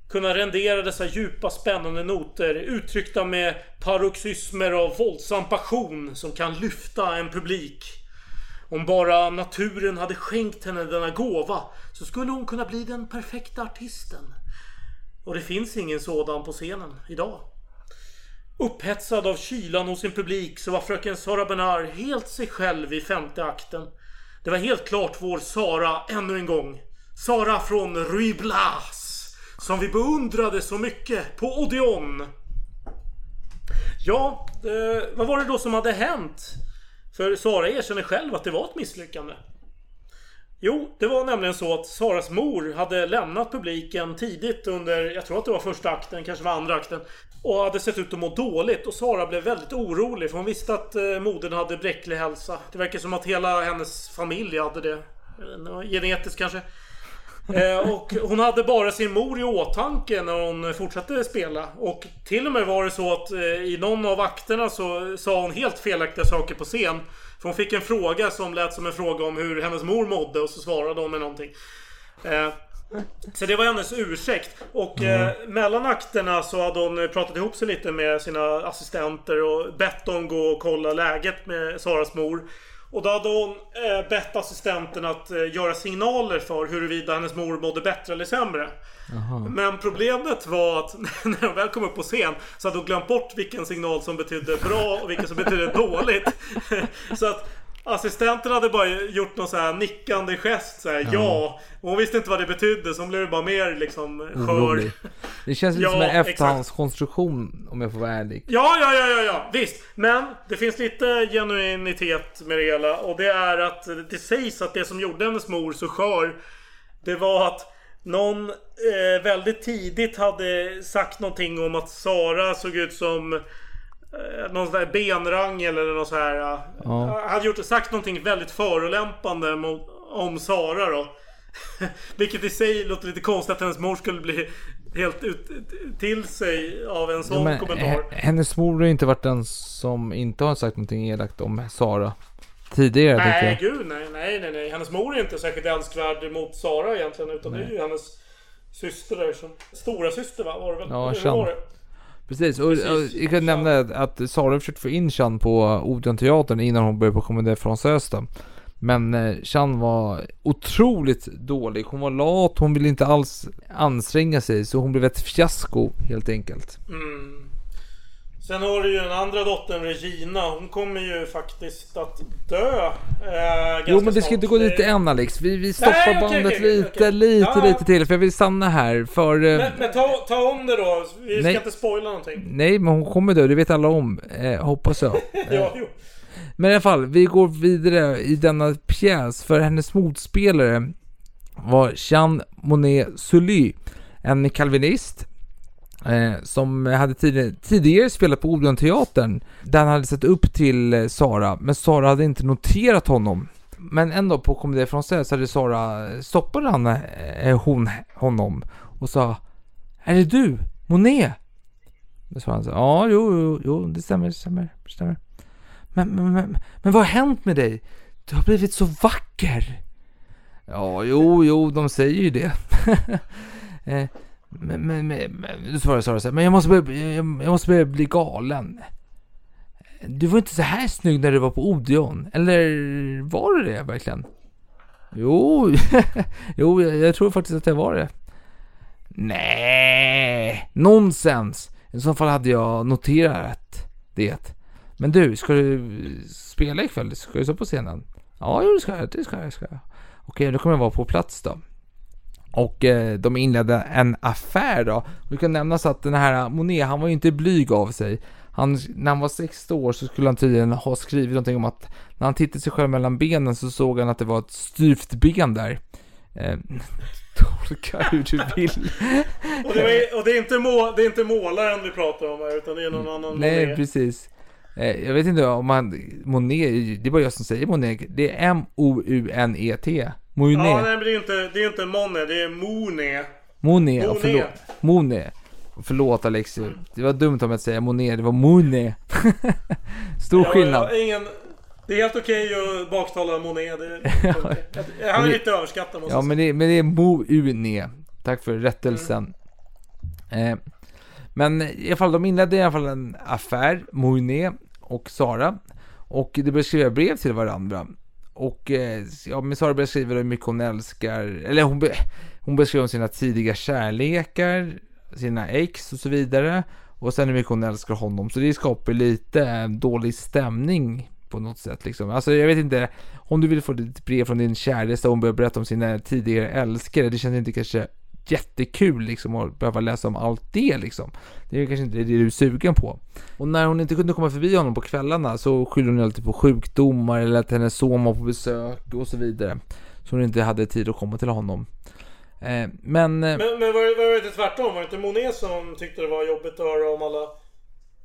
kunna rendera dessa djupa spännande noter uttryckta med paroxysmer av våldsam passion som kan lyfta en publik. Om bara naturen hade skänkt henne denna gåva så skulle hon kunna bli den perfekta artisten. Och det finns ingen sådan på scenen idag. Upphetsad av kylan hos sin publik så var fröken Sara Bernard helt sig själv i femte akten. Det var helt klart vår Sara ännu en gång. Sara från Rue Blas. Som vi beundrade så mycket på Odeon. Ja, eh, vad var det då som hade hänt? För Sara erkänner själv att det var ett misslyckande. Jo, det var nämligen så att Saras mor hade lämnat publiken tidigt under, jag tror att det var första akten, kanske var andra akten. Och hade sett ut att må dåligt och Sara blev väldigt orolig för hon visste att eh, modern hade bräcklig hälsa. Det verkar som att hela hennes familj hade det. Genetiskt kanske. (laughs) Eh, och hon hade bara sin mor i åtanke när hon fortsatte spela. Och till och med var det så att eh, i någon av akterna så sa hon helt felaktiga saker på scen. För hon fick en fråga som lät som en fråga om hur hennes mor mådde och så svarade hon med någonting. Eh, så det var hennes ursäkt. Och eh, mellan akterna så hade hon pratat ihop sig lite med sina assistenter och bett dem gå och kolla läget med Saras mor. Och då hade hon eh, bett assistenten att eh, göra signaler för huruvida hennes mor mådde bättre eller sämre. Men problemet var att (laughs) när hon väl kom upp på scen så hade hon glömt bort vilken signal som betydde bra och vilken som betydde dåligt. (laughs) så att assistenten hade bara gjort någon så här nickande gest så här, ja. Och hon visste inte vad det betydde så hon blev bara mer liksom skör. Det känns lite Ja, som en efterhandskonstruktion om jag får vara ärlig. Ja, ja, ja, ja, ja, visst. Men det finns lite genuinitet med det hela. Och det är att det sägs att det som gjorde hennes mor så skör. Det var att någon eh, väldigt tidigt hade sagt någonting om att Sara såg ut som någon sån där benrang eller något så här. Ja. Ja. Hade gjort, sagt någonting väldigt förolämpande mot, om Sara då. (laughs) Vilket i sig låter lite konstigt att hennes mor skulle bli helt ut till sig av en sån Ja, men, kommentar. he- hennes mor har ju inte varit den som inte har sagt någonting elakt om Sara. Tidigare Nej, gud nej, nej, nej, nej. Hennes mor är inte särskilt älskvärd mot Sara egentligen. Utan det är ju hennes syster där som... Stora syster va? Var det väl? Ja, Chan. Precis, och, Precis, och jag kan nämna att Sara försökte få in Chan på Odeonteatern innan hon började på Comédie Française då. Men eh, Chan var otroligt dålig. Hon var lat, hon ville inte alls anstränga sig. Så hon blev ett fiasko helt enkelt. Mm. Sen har du ju den andra dottern Regina. Hon kommer ju faktiskt att dö. Eh, Jo men det ska inte gå dit än Alex. Vi, vi stoppar Nej, okej, bandet okej, lite, okej. lite, Ja. lite till. För jag vill stanna här. För... eh, Men, men ta, ta om det då. Vi ska Nej. inte spoila någonting. Nej, men hon kommer dö. Det vet alla om. Eh, hoppas jag. (laughs) ja, jo. Men i alla fall, vi går vidare i denna pjäs. För hennes motspelare var Jean Monnet Sully. En kalvinist. Eh, som hade tidigare, tidigare spelat på Odeonteatern. Där han hade sett upp till eh, Sara. Men Sara hade inte noterat honom. Men ändå på Comédie Française så hade Sara eh, stoppade han eh, eh, hon, honom. Och sa Är det du? Monet? Då sa han så ja, jo, jo, jo, det stämmer, det stämmer, det stämmer. Men, men, men, men vad har hänt med dig? Du har blivit så vacker. Ja, jo, jo, de säger ju det. (laughs) Eh, men, men, men, men, då svarar Sara så här, men jag måste, börja, jag, jag måste börja bli galen. Du var inte så här snygg när du var på Odeon. Eller var du det verkligen? Jo, (laughs) jo, jag, jag tror faktiskt att jag var det. Nej, nonsens. I så fall hade jag noterat det. Men du, ska du spela ikväll? Ska du stå på scenen? Ja, jo, det ska jag. Det ska jag. Ska jag. Okej, då kommer jag vara på plats då. Och eh, de inledde en affär då. Vi kan nämna så att den här Monet, han var ju inte blyg av sig. Han, när han var 60 år så skulle han tydligen ha skrivit någonting om att när han tittade sig själv mellan benen så såg han att det var ett styvt ben där. Eh, (laughs) tolka hur du vill. Och det, är, och det, är inte må, det är inte målaren vi pratar om här, utan det är någon annan Nej, Monet. precis. Eh, jag vet inte om man, Monet, det är bara jag som säger Monet. Det är M-O-U-N-E-T. Monet. Ja, nej men det är inte, det är inte Monet, det är Monet. Monet, Monet. förlåt. Monet. Förlåt Alexi, det var dumt av mig att säga Monet, det var Monet. (laughs) Stor Ja, skillnad. ja, ingen, det är helt okej att baktala Monet. Det, han är (laughs) lite överskattad måste Ja jag men det, men det är Mo-U-Ne. Tack för rättelsen. Eh, men i alla fall, de inledde i alla fall en affär, Moiné och Sara. Och det började skriva brev till varandra. Och eh, ja, men Sara började skriva hur mycket hon älskar, eller hon, be, hon började skriva om sina tidiga kärlekar, sina ex och så vidare. Och sen hur mycket hon älskar honom. Så det skapar lite eh, dålig stämning på något sätt liksom. Alltså jag vet inte, om du vill få ett brev från din käresta och hon börjar berätta om sina tidigare älskare, det känns inte kanske jättekul liksom att behöva läsa om allt det liksom. Det är kanske inte det du är sugen på. Och när hon inte kunde komma förbi honom på kvällarna så skyller hon alltid på sjukdomar eller att hennes son var på besök och så vidare. Så hon inte hade tid att komma till honom. Eh, men... eh, Men, men var, var det inte tvärtom? Var det inte Monet som tyckte det var jobbigt att höra om alla...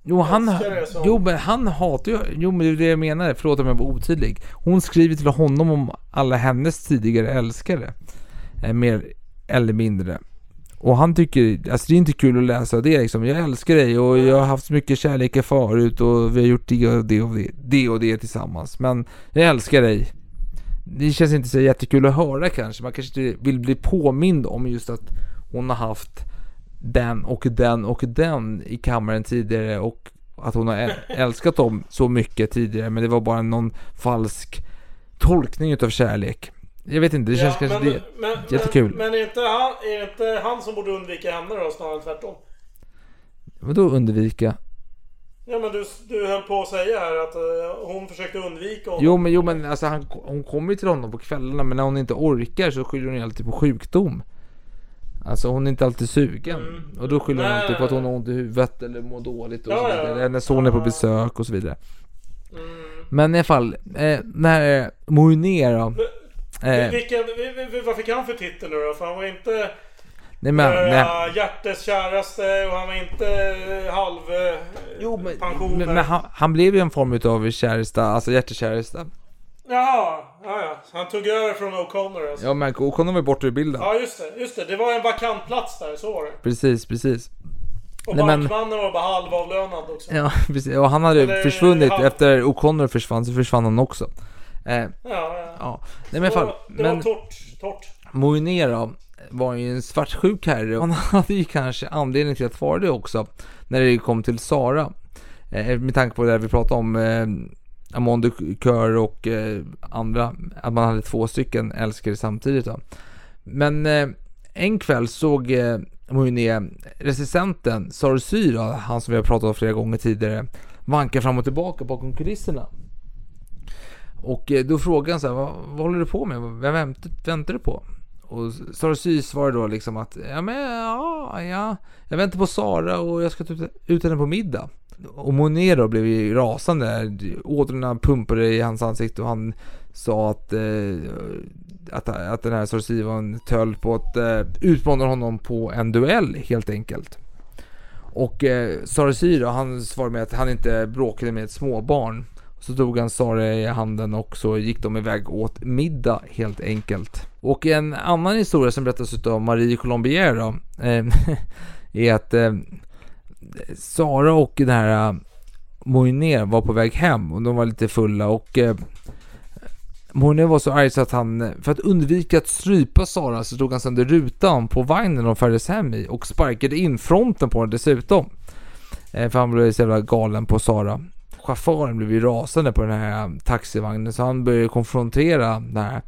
Jo, han, som- jo, men han hatar ju, jo men det är det jag menar, förlåt om jag var otydlig. Hon skriver till honom om alla hennes tidigare älskare. Eh, mer eller mindre. Och han tycker, alltså det är inte kul att läsa det liksom. Jag älskar dig och jag har haft så mycket kärlek förut och vi har gjort det och det och det, det och det tillsammans. Men jag älskar dig. Det känns inte så jättekul att höra kanske. Man kanske inte vill bli påmind om just att hon har haft den och den och den i kammaren tidigare och att hon har älskat dem så mycket tidigare men det var bara någon falsk tolkning utav kärlek. Jag vet inte, det känns Ja, kanske men, det, men, jättekul. Men, men är, inte han, är det inte han som borde undvika henne då snarare än tvärtom? Vadå undvika? Ja men du, du höll på att säga här att eh, hon försökte undvika honom. Jo men, jo, men alltså han, hon kommer ju till honom på kvällarna men när hon inte orkar så skyller hon ju alltid på sjukdom. Alltså hon är inte alltid sugen. Och då skyller hon alltid på att hon har ont i huvudet eller mår dåligt och Ja, så ja, vidare. ja. Eller när son är på besök och så vidare. Mm. Men i alla fall, eh, när Moiné då. Eh, Vilken, vi- vi- vad fick han för titel nu då? För han var inte nej men, eh, nej. hjärtes käraste och han var inte eh, halv eh, Jo, men, pensioner. men, men han, han blev ju en form utav käresta, alltså hjärtekäresta. Jaha, ja, ja. Han tog över från O'Connor alltså. Ja men O'Connor var borta ur bilden. Ja just det, just det. Det var en vakant plats där, så var det. Precis, precis. Och Nej, men- bankmannen var bara halvavlönad också. Ja, (laughs) precis. Och han hade Eller försvunnit halv- efter O'Connor försvann, så försvann han också. Eh, Ja, ja. Nej men fall, Det var men torrt, torrt. Moiné då var ju en svartsjuk herre och han (laughs) hade ju kanske anledning till att vara det också när det kom till Sara. Eh, med tanke på det vi pratade om eh, Amanda Kör och eh, andra, att man hade två stycken älskare samtidigt då. Men eh, en kväll såg eh, Moiné recensenten Sarcy då, han som vi har pratat om flera gånger tidigare, vanka fram och tillbaka bakom kulisserna. Och eh, då frågade han så här, vad, vad håller du på med? Vem väntar, väntar du på? Och Sara Sy svarade då liksom att, ja men ja, ja, jag väntar på Sara och jag ska ta ut- henne på middag. Och Monet då blev ju rasande, ådrorna pumpade i hans ansikte och han sa att, eh, att, att den här Sarcy var en töll på att eh, utmana honom på en duell helt enkelt. Och eh, Sy då, han svarade med att han inte bråkade med ett småbarn. Så tog han Sara i handen och så gick de iväg åt middag helt enkelt. Och en annan historia som berättas av Marie Colombier då, eh, (laughs) är att eh, Sara och den här eh, var på väg hem och de var lite fulla och eh, var så arg så att han, för att undvika att strypa Sara så drog han sönder rutan på vagnen de färdades hem i och sparkade in fronten på den dessutom. Eh, För han blev så jävla galen på Sara. Chauffören blev ju rasande på den här eh, taxivagnen så han började konfrontera den här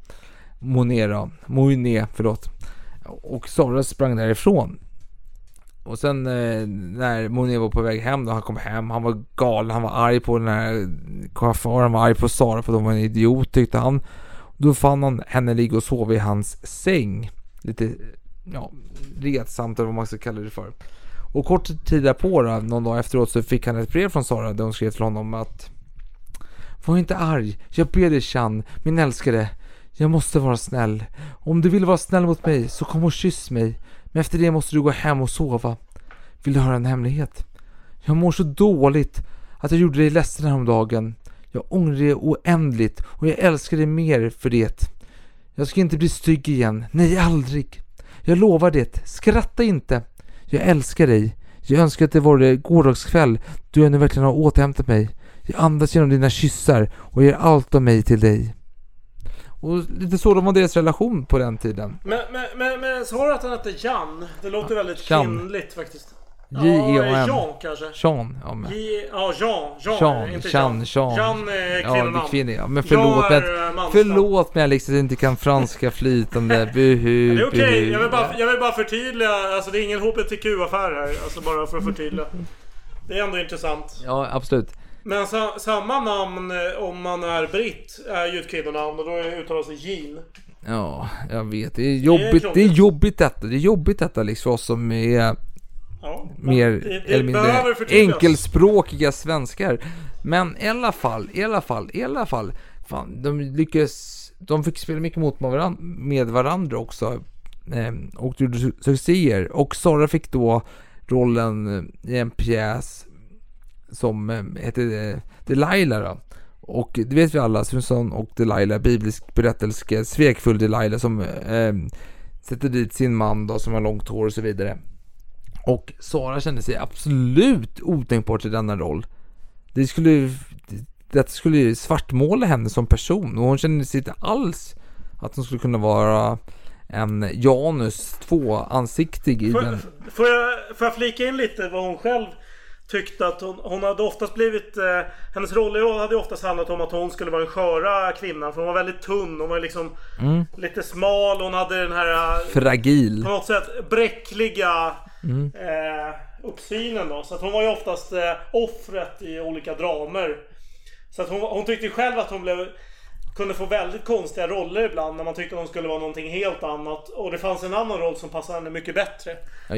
Monet då, förlåt. Och Sara sprang därifrån. Och sen eh, när Monet var på väg hem då, han kom hem, han var galen, han var arg på den här chauffören, han var arg på Sara för de var en idiot tyckte han. Då fann han henne ligga och sova i hans säng. Lite, ja, retsamt eller vad man ska kalla det för. Och kort tid därpå då, någon dag efteråt så fick han ett brev från Sara där hon skrev till honom att Var inte arg, jag ber dig Chan, min älskade. Jag måste vara snäll. Om du vill vara snäll mot mig så kom och kyss mig. Men efter det måste du gå hem och sova. Vill du höra en hemlighet? Jag mår så dåligt att jag gjorde dig ledsen häromdagen. Jag ångrar det oändligt och jag älskar dig mer för det. Jag ska inte bli stygg igen. Nej, aldrig. Jag lovar det. Skratta inte. Jag älskar dig. Jag önskar att det var det gårdagskväll då jag nu verkligen har återhämtat mig. Jag andas genom dina kyssar och ger allt av mig till dig. Och lite sådan var deras relation på den tiden. Men, men, men, men sa du att han hette Jan? Det låter väldigt Jan. kvinnligt faktiskt. J-E-A-N. Jan kanske? Sean, ja men. J, ja, Jean. Jean, Sean, inte Chan, Jan. Sean. Jan är Ja, det kvinnonamn. är kvinnor. Ja, men förlåt är, eh, förlåt men Alex att jag inte kan franska flytande. (laughs) Buhu, Det är okej, buhu. jag, vill bara, jag vill bara förtydliga. Alltså det är ingen HBTQ-affär här. Alltså bara för att förtydliga. Det är ändå intressant. Ja, absolut. Men sa, samma namn eh, om man är britt är ju ett kvinnonamn och då uttalas det Jean. Ja, jag vet. Det är jobbigt. Det är, krångligt. jobbigt detta. Det är jobbigt detta liksom för oss som är Ja, mer det, det eller mindre enkelspråkiga svenskar. Men i alla fall, i alla fall, i alla fall. Fan, de lyckades. De fick spela mycket mot varandra, med varandra också. Eh, och gjorde su- succéer. Och Sara fick då rollen eh, i en pjäs som eh, hette Delilah då. Och det vet vi alla, Susan och Delilah, biblisk berättelse, svekfull Delilah som eh, sätter dit sin man då som har långt hår och så vidare. Och Sara kände sig absolut otänkbar till denna roll. Det skulle, det skulle ju svartmåla henne som person och hon kände sig inte alls att hon skulle kunna vara en Janus tvåansiktig i Får, den. får, jag, får jag flika in lite vad hon själv tyckte att hon, hon hade oftast blivit... Eh, hennes roller hade ju oftast handlat om att hon skulle vara den sköra kvinnan. För hon var väldigt tunn. Hon var liksom Mm. lite smal. Hon hade den här... eh, Fragil. På något sätt bräckliga Mm. eh, uppsynen då. Så att hon var ju oftast eh, offret i olika dramer. Så att hon, hon tyckte själv att hon blev kunde få väldigt konstiga roller ibland när man tyckte att hon skulle vara någonting helt annat. Och det fanns en annan roll som passade henne mycket bättre. Ja,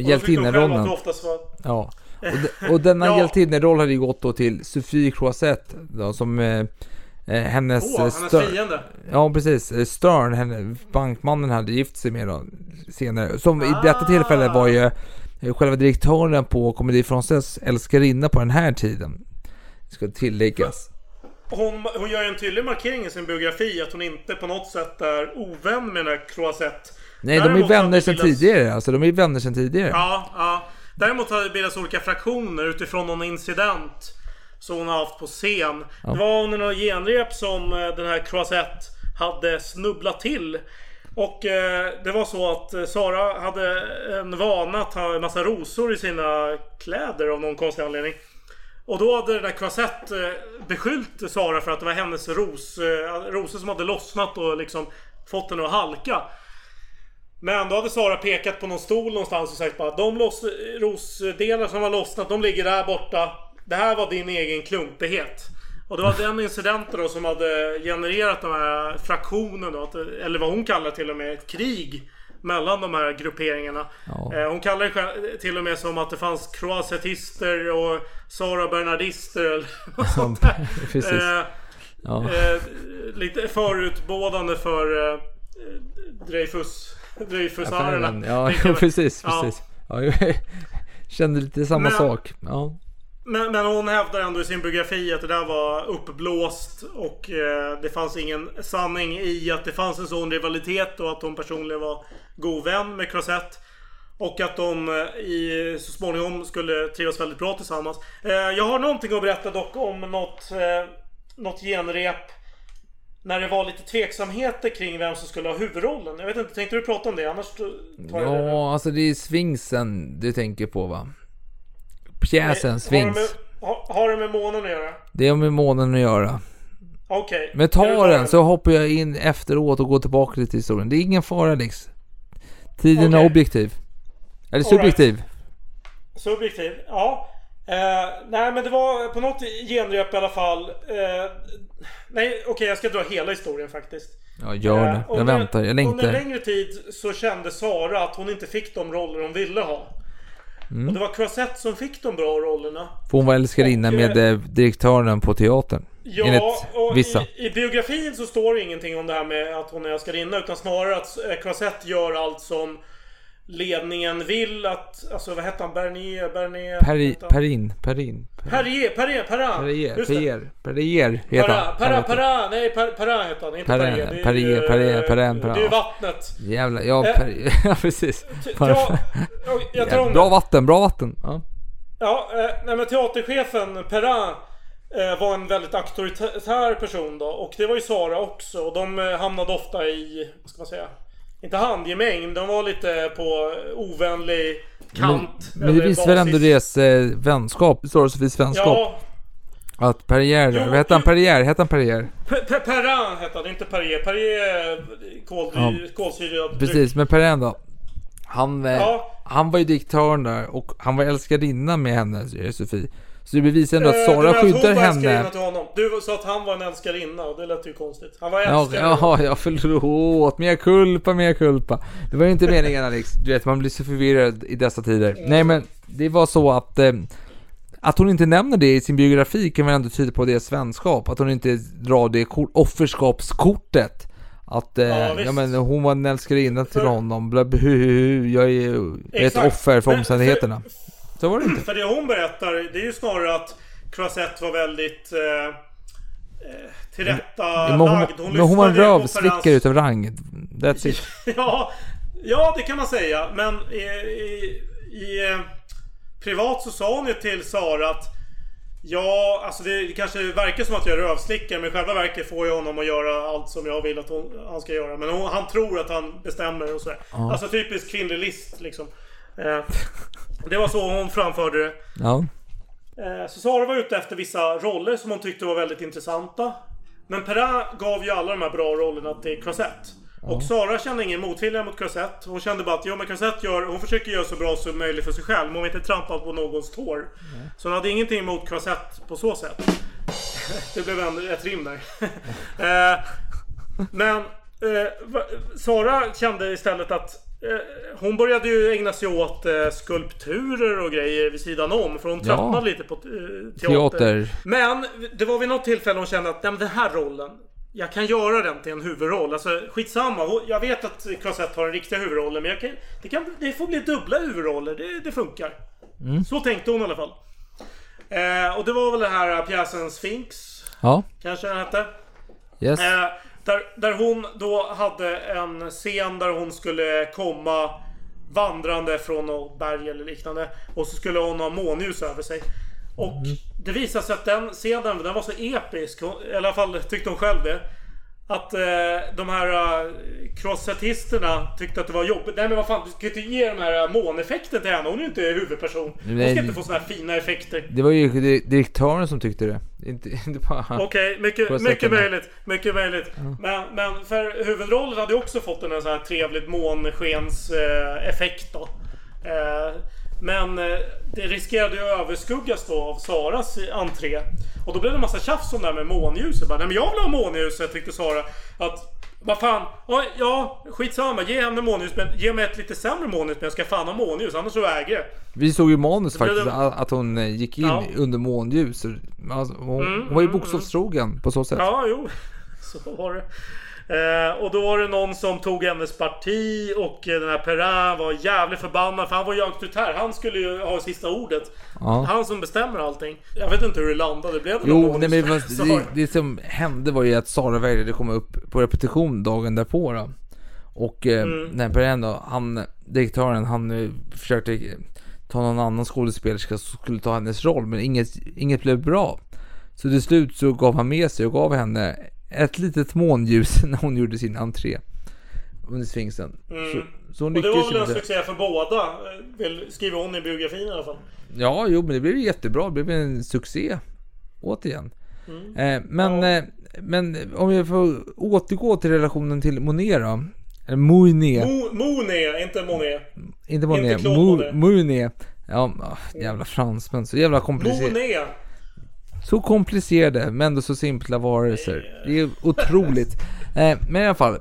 oftast var... Ja, och, de, och denna (laughs) Ja. hjältinneroll hade ju gått då till Sofie Croisette då, som eh, eh, hennes... Eh, hennes fiende. Ja, precis. Eh, Stern, henne, bankmannen, hade gift sig med då senare. Som i Ah. detta tillfälle var ju själva direktören på Comedy Française älskarinna på den här tiden. Ska tilläggas. Hon, hon gör ju en tydlig markering i sin biografi att hon inte på något sätt är ovän med den här Croisette. Nej, de är Däremot vänner sedan bildas- tidigare. Alltså, de är vänner sedan tidigare. Ja, ja. Däremot har det bildats olika fraktioner utifrån någon incident som hon har haft på scen. Ja. Det var under några genrep som eh, den här Croisette hade snubblat till. Och eh, det var så att eh, Sara hade en vana att ha en massa rosor i sina kläder av någon konstig anledning. Och då hade den där Croisette eh, beskyllt Sara för att det var hennes ros, eh, rosor som hade lossnat och liksom fått henne att halka. Men då hade Sara pekat på någon stol någonstans och sagt bara de loss, rosdelar som har lossnat, de ligger där borta. Det här var din egen klumpighet. Och det var den incidenten då som hade genererat den här fraktionen då, eller vad hon kallar till och med ett krig mellan de här grupperingarna. Ja. Eh, Hon kallar det till och med som att det fanns croisetister och Sara Bernardister eller (laughs) något sånt där. (laughs) Eh, Ja. eh, lite förutbådande för eh, Dreyfus Dreyfusarerna. Ja, (laughs) jag. precis, Ja. precis. Ja, jag kände lite samma Men- sak. Ja. Men, men hon hävdar ändå i sin biografi att det där var uppblåst och eh, det fanns ingen sanning i att det fanns en sån rivalitet och att hon personligen var god vän med Croisette. Och att de eh, i, så småningom skulle trivas väldigt bra tillsammans. Eh, jag har någonting att berätta dock om något, eh, något genrep När det var lite tveksamheter kring vem som skulle ha huvudrollen. Jag vet inte, tänkte du prata om det? Annars tar jag det nu. Ja, alltså det är Sphinxen du tänker på va? Pjäsen Har Sphinx. det med, har, har det med månen att göra? Det har med månen att göra. Okej. Men Ska du ta den så hoppar jag in efteråt och går tillbaka lite i historien. Det är ingen fara Alex. Tiden är Okej. objektiv. Eller All right. subjektiv. Subjektiv, ja. Eh, nej men det var på något genrep i alla fall. Eh, nej okej jag ska dra hela historien faktiskt. Ja, gör det. Eh, Jag under- väntar, jag Under en längtar. längre tid så kände Sara att hon inte fick de roller hon ville ha. Mm. Och det var Croisette som fick de bra rollerna. För hon var älskarinna med eh, direktören på teatern. Ja, och. I, i biografin så står det ingenting om det här med att hon är älskarinna utan snarare att eh, Croisette gör allt som ledningen vill att... Alltså vad hette han? Bernier? Bernier? Peri? Perin, Perin. Perrier, Perrier, Perrin. Perrier. Perrier, Perrier heter han. para, nej per, heter han, inte Perrin, Perrier. Perrier, Perrier, Perrin, Perrin. Det är ju vattnet. Jävlar, ja, Eh, Perrier. (laughs) ja precis. Ja, jag, jag tror om Bra vatten, bra vatten. Ja. Ja, eh, nej men teaterchefen Perrin eh, var en väldigt auktoritär person då. Och det var ju Sara också. Och de hamnade ofta i, vad ska man säga? Inte handgemäng, men de var lite på ovänlig Men, kant. men det eller visar väl ändå deras eh, vänskap, Sofies vänskap. Ja, Att Perrier, Jo, hette han? Perrier? Hette han Perrier? Pe- Pe- Perrin hette han, inte Perrier. Perrier är kol, Ja. kolsyrad. Precis, men Perrier då. Han, eh, Ja. han var ju direktören där och han var älskarinna med henne, Sofie. Så det bevisar ändå att Eh, Sara skyddar henne. till honom. Du sa att han var en älskarinna och det lät ju konstigt. Han var Ja, älskare. ja, ja, förlåt. Mea culpa, mea culpa. Det var ju inte meningen (laughs) Alex. Du vet, man blir så förvirrad i dessa tider. Nej, men det var så att eh, att hon inte nämner det i sin biografi kan väl ändå tyda på deras vänskap. Att hon inte drar det kort, offerskapskortet. Att eh, Ja, ja, men hon var en älskarinna till För- honom. Bla, hu, hu, jag är ett Exakt. offer för omständigheterna. Så var det inte. För det hon berättar, det är ju snarare att Croisette var väldigt eh, eh, tillrättalagd. Hon, men hon var en rövslickare utav rang. That's it. (laughs) ja, ja, det kan man säga. Men i, i, i eh, privat så sa hon ju till Sara att Ja, alltså det kanske verkar som att jag är rövslickare men i själva verket får jag honom att göra allt som jag vill att hon, han ska göra. Men hon, han tror att han bestämmer och sådär. Ja. Alltså typisk kvinnlig list liksom. Eh, det var så hon framförde det. Ja. Eh, Så Sara var ute efter vissa roller som hon tyckte var väldigt intressanta. Men Perrin gav ju alla de här bra rollerna till Croisette. Och Sara kände ingen motvilja mot Croisette. Hon kände bara att jo, men Croisette gör, hon försöker göra så bra som möjligt för sig själv. Men hon vill inte trampa på någons tår. Så hon hade ingenting emot Croisette på så sätt. (laughs) Det blev ändå ett rim där. (laughs) Eh, Men eh, Sara kände istället att hon började ju ägna sig åt eh, skulpturer och grejer vid sidan om. För hon Ja. tröttnade lite på eh, teater. Teater. Men det var vid något tillfälle hon kände att Nej, den här rollen jag kan göra den till en huvudroll. Alltså skitsamma. Jag vet att Croisette har den riktiga huvudrollen. Men kan, det, kan, det får bli dubbla huvudroller. Det, det funkar. Mm. Så tänkte hon i alla fall. Eh, och det var väl den här pjäsen Sphinx. Ja. Kanske den hette. Yes. Eh, där, där hon då hade en scen där hon skulle komma vandrande från något berg eller liknande. Och så skulle hon ha månljus över sig. Och det visade sig att den scenen den var så episk. Hon, I alla fall tyckte hon själv det. Att eh, de här uh, crossettisterna tyckte att det var jobbigt. Nej men vad fan, du ska inte ge de här uh, måneffekten till henne. Hon är ju inte huvudperson. Hon ska inte få såna här fina effekter. Det var ju di- direktören som tyckte det. Inte, (laughs) inte bara... Okej, mycket, Crossetterna. mycket möjligt. Mycket möjligt. Men, men för huvudrollen hade ju också fått en sån här trevligt månskens eh, då. Eh, men eh, det riskerade ju att överskuggas då av Saras entré. Och då blev det en massa tjafs om det här med månljuset. Bara, Nej men jag vill ha månljuset tyckte Sara. Att vad fan, oj, ja skitsamma ge henne månljus men ge mig ett lite sämre månljus men jag ska fan ha månljus annars så vägrar jag. Vi såg ju manus faktiskt, det- att hon eh, gick in Ja. under månljus. Alltså, hon, Mm, hon var ju mm, bokstavstrogen på så sätt. Ja, jo. (laughs) Så var det. Eh, och då var det någon som tog hennes parti och eh, den här Perrin var jävligt förbannad för han var ju auktoritär. Han skulle ju ha sista ordet. Ja. Han som bestämmer allting. Jag vet inte hur det landade. Blev det Jo, nej, men det, det, som hände var ju att Sara vägrade komma upp på repetition dagen därpå då. Och eh, Mm. när Perrin då, han, direktören, han försökte ta någon annan skådespelerska som skulle ta hennes roll, men inget, inget blev bra. Så till slut så gav han med sig och gav henne ett litet månljus (laughs) när hon gjorde sin entré under Sphinxen. Mm. Så, så Och det var väl en succé för båda. Vill, skriver hon i biografin i alla fall. Ja, jo, men det blev jättebra. Det blev en succé. Återigen. Mm. Eh, men, eh, men om jag får återgå till relationen till Monet då. Eller Monet. Mo, Monet, inte Monet. Inte Monet. inte Mo- Monet. Monet. Ja, ah, jävla fransmän. Så jävla komplicerat. Monet. Så komplicerade men ändå så simpla varelser. Det är otroligt. (laughs) Eh, men i alla fall.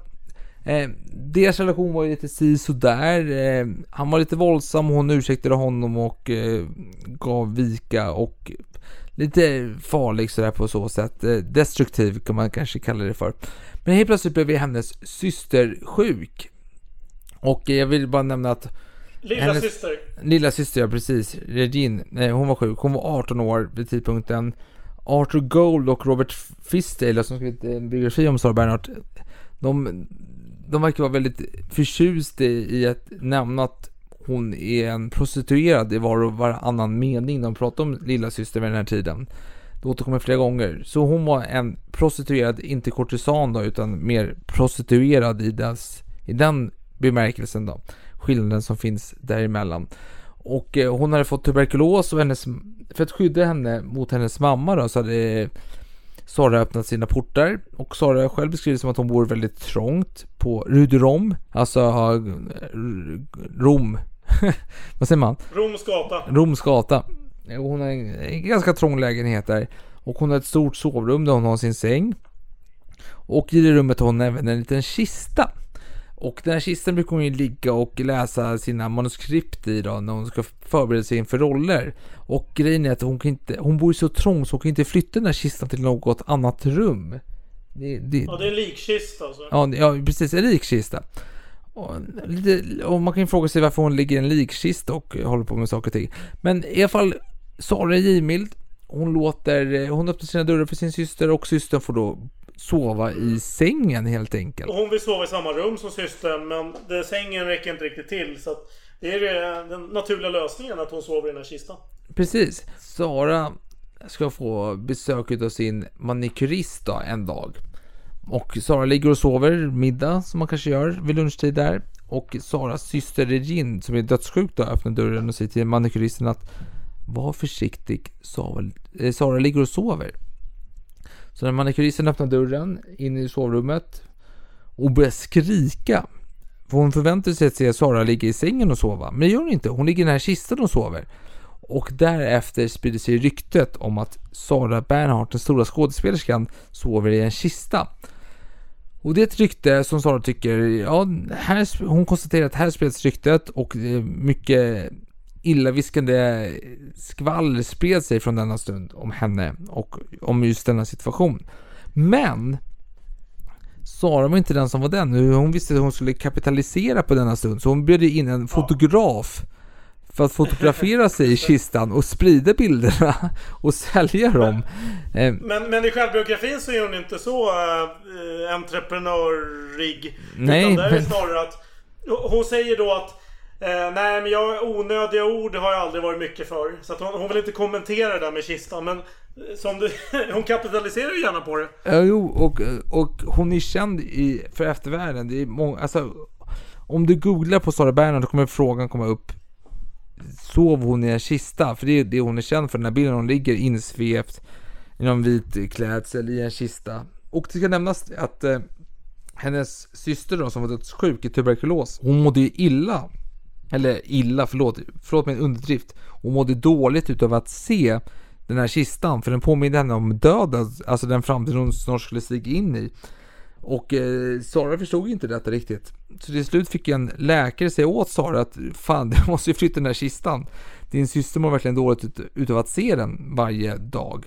Eh, deras relation var ju lite si sådär. Eh, han var lite våldsam hon ursäktade honom och eh, gav vika och lite farlig sådär på så sätt. Eh, destruktiv kan man kanske kalla det för. Men helt plötsligt blev hennes syster sjuk. Och eh, jag vill bara nämna att Lilla hennes- syster. Lilla syster, ja precis. Regine. Nej, hon var sjuk. Hon var 18 år vid tidpunkten. Arthur Gold och Robert Fistale som skrivit en biografi om Sara Bernhardt. De, de verkar vara väldigt förtjusta i, i att nämna att hon är en prostituerad i var och varannan mening när de pratar om lilla syster vid den här tiden. Det återkommer flera gånger. Så hon var en prostituerad, inte kortisan då, utan mer prostituerad i, dess, i den bemärkelsen då. Skillnaden som finns däremellan. Och eh, hon hade fått tuberkulos och hennes, för att skydda henne mot hennes mamma då så hade Sara öppnat sina portar och Sara själv beskriver som att hon bor väldigt trångt på Rue alltså eh, Rom, (laughs) vad säger man? Roms gata. Roms gata. Hon har en ganska trång lägenhet där. Och hon har ett stort sovrum där hon har sin säng. Och i det rummet har hon även en liten kista. Och den här kistan brukar hon ju ligga och läsa sina manuskript i då när hon ska förbereda sig inför roller. Och grejen är att hon kan inte, hon bor ju så trångt så hon kan inte flytta den här kistan till något annat rum. Det, det, Ja, det är en likkista alltså. Ja, ja precis. En likkista. Och, lite, och man kan ju fråga sig varför hon ligger i en likkista och håller på med saker och ting. Men i alla fall, Sara är givmild. Hon låter, hon öppnar sina dörrar för sin syster och systern får då sova i sängen helt enkelt. Och hon vill sova i samma rum som systern men det, sängen räcker inte riktigt till. Så att det är den naturliga lösningen att hon sover i den här kistan. Precis. Sara ska få besök av sin manikyrist då, en dag. Och Sara ligger och sover middag som man kanske gör vid lunchtid där. Och Saras syster Regine som är dödssjuk då öppnar dörren och säger till manikyristen att var försiktig, Sara, eh, Sara ligger och sover. Så när manikyristen öppnar dörren in i sovrummet och börjar skrika. För hon förväntar sig att se Sara ligga i sängen och sova. Men det gör hon inte. Hon ligger i den här kistan och sover. Och därefter sprider sig ryktet om att Sara Bernhardt, den stora skådespelerskan, sover i en kista. Och det är ett rykte som Sara tycker, ja, här, hon konstaterar att här spreds ryktet och eh, mycket illaviskande skvaller spred sig från denna stund om henne och om just denna situation. Men Sara var inte den som var den. Hon visste att hon skulle kapitalisera på denna stund så hon bjöd in en fotograf för att fotografera sig i kistan och sprida bilderna och sälja dem. Eh, Men, men i självbiografin så är hon inte så äh, entreprenörig. Nej, utan där är det snarare att hon säger då att eh, nej men jag, onödiga ord har jag aldrig varit mycket för. Så att hon, hon vill inte kommentera det där med kistan. Men eh, som du, (laughs) hon kapitaliserar ju gärna på det. Ja, jo, och, och hon är känd i, för eftervärlden. Det är många, alltså, om du googlar på Sara Bernhardt då kommer frågan komma upp. Sov hon i en kista? För det är det hon är känd för. Den här bilden hon ligger insvept i någon vit klädsel i en kista. Och det ska nämnas att eh, hennes syster då som var dödssjuk i tuberkulos. Hon mådde ju illa. Eller illa, förlåt. Förlåt min underdrift. Hon mådde dåligt utav att se den här kistan. För den påminner henne om döden. Alltså den framtid hon snart skulle stiga in i. Och eh, Sara förstod inte detta riktigt. Så till slut fick en läkare säga åt Sara att fan, (laughs) du måste ju flytta den här kistan. Din syster mår verkligen dåligt ut, utav att se den varje dag.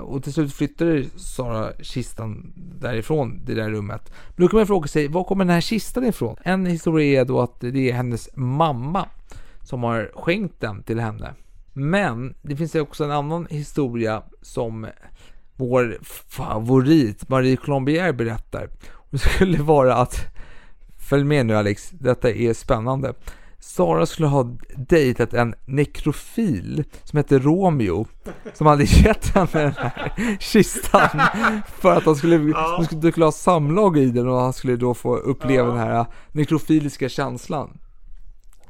Och till slut flyttade Sara kistan därifrån, det där rummet. Men då kan man fråga sig, var kommer den här kistan ifrån? En historia är då att det är hennes mamma som har skänkt den till henne. Men det finns också en annan historia som vår favorit Marie Colombier berättar. Och det skulle vara att, följ med nu Alex, detta är spännande. Sara skulle ha dejtat en nekrofil som hette Romeo som hade gett henne den här kistan för att de skulle, de skulle, de skulle ha samlag i den och han skulle då få uppleva den här nekrofiliska känslan.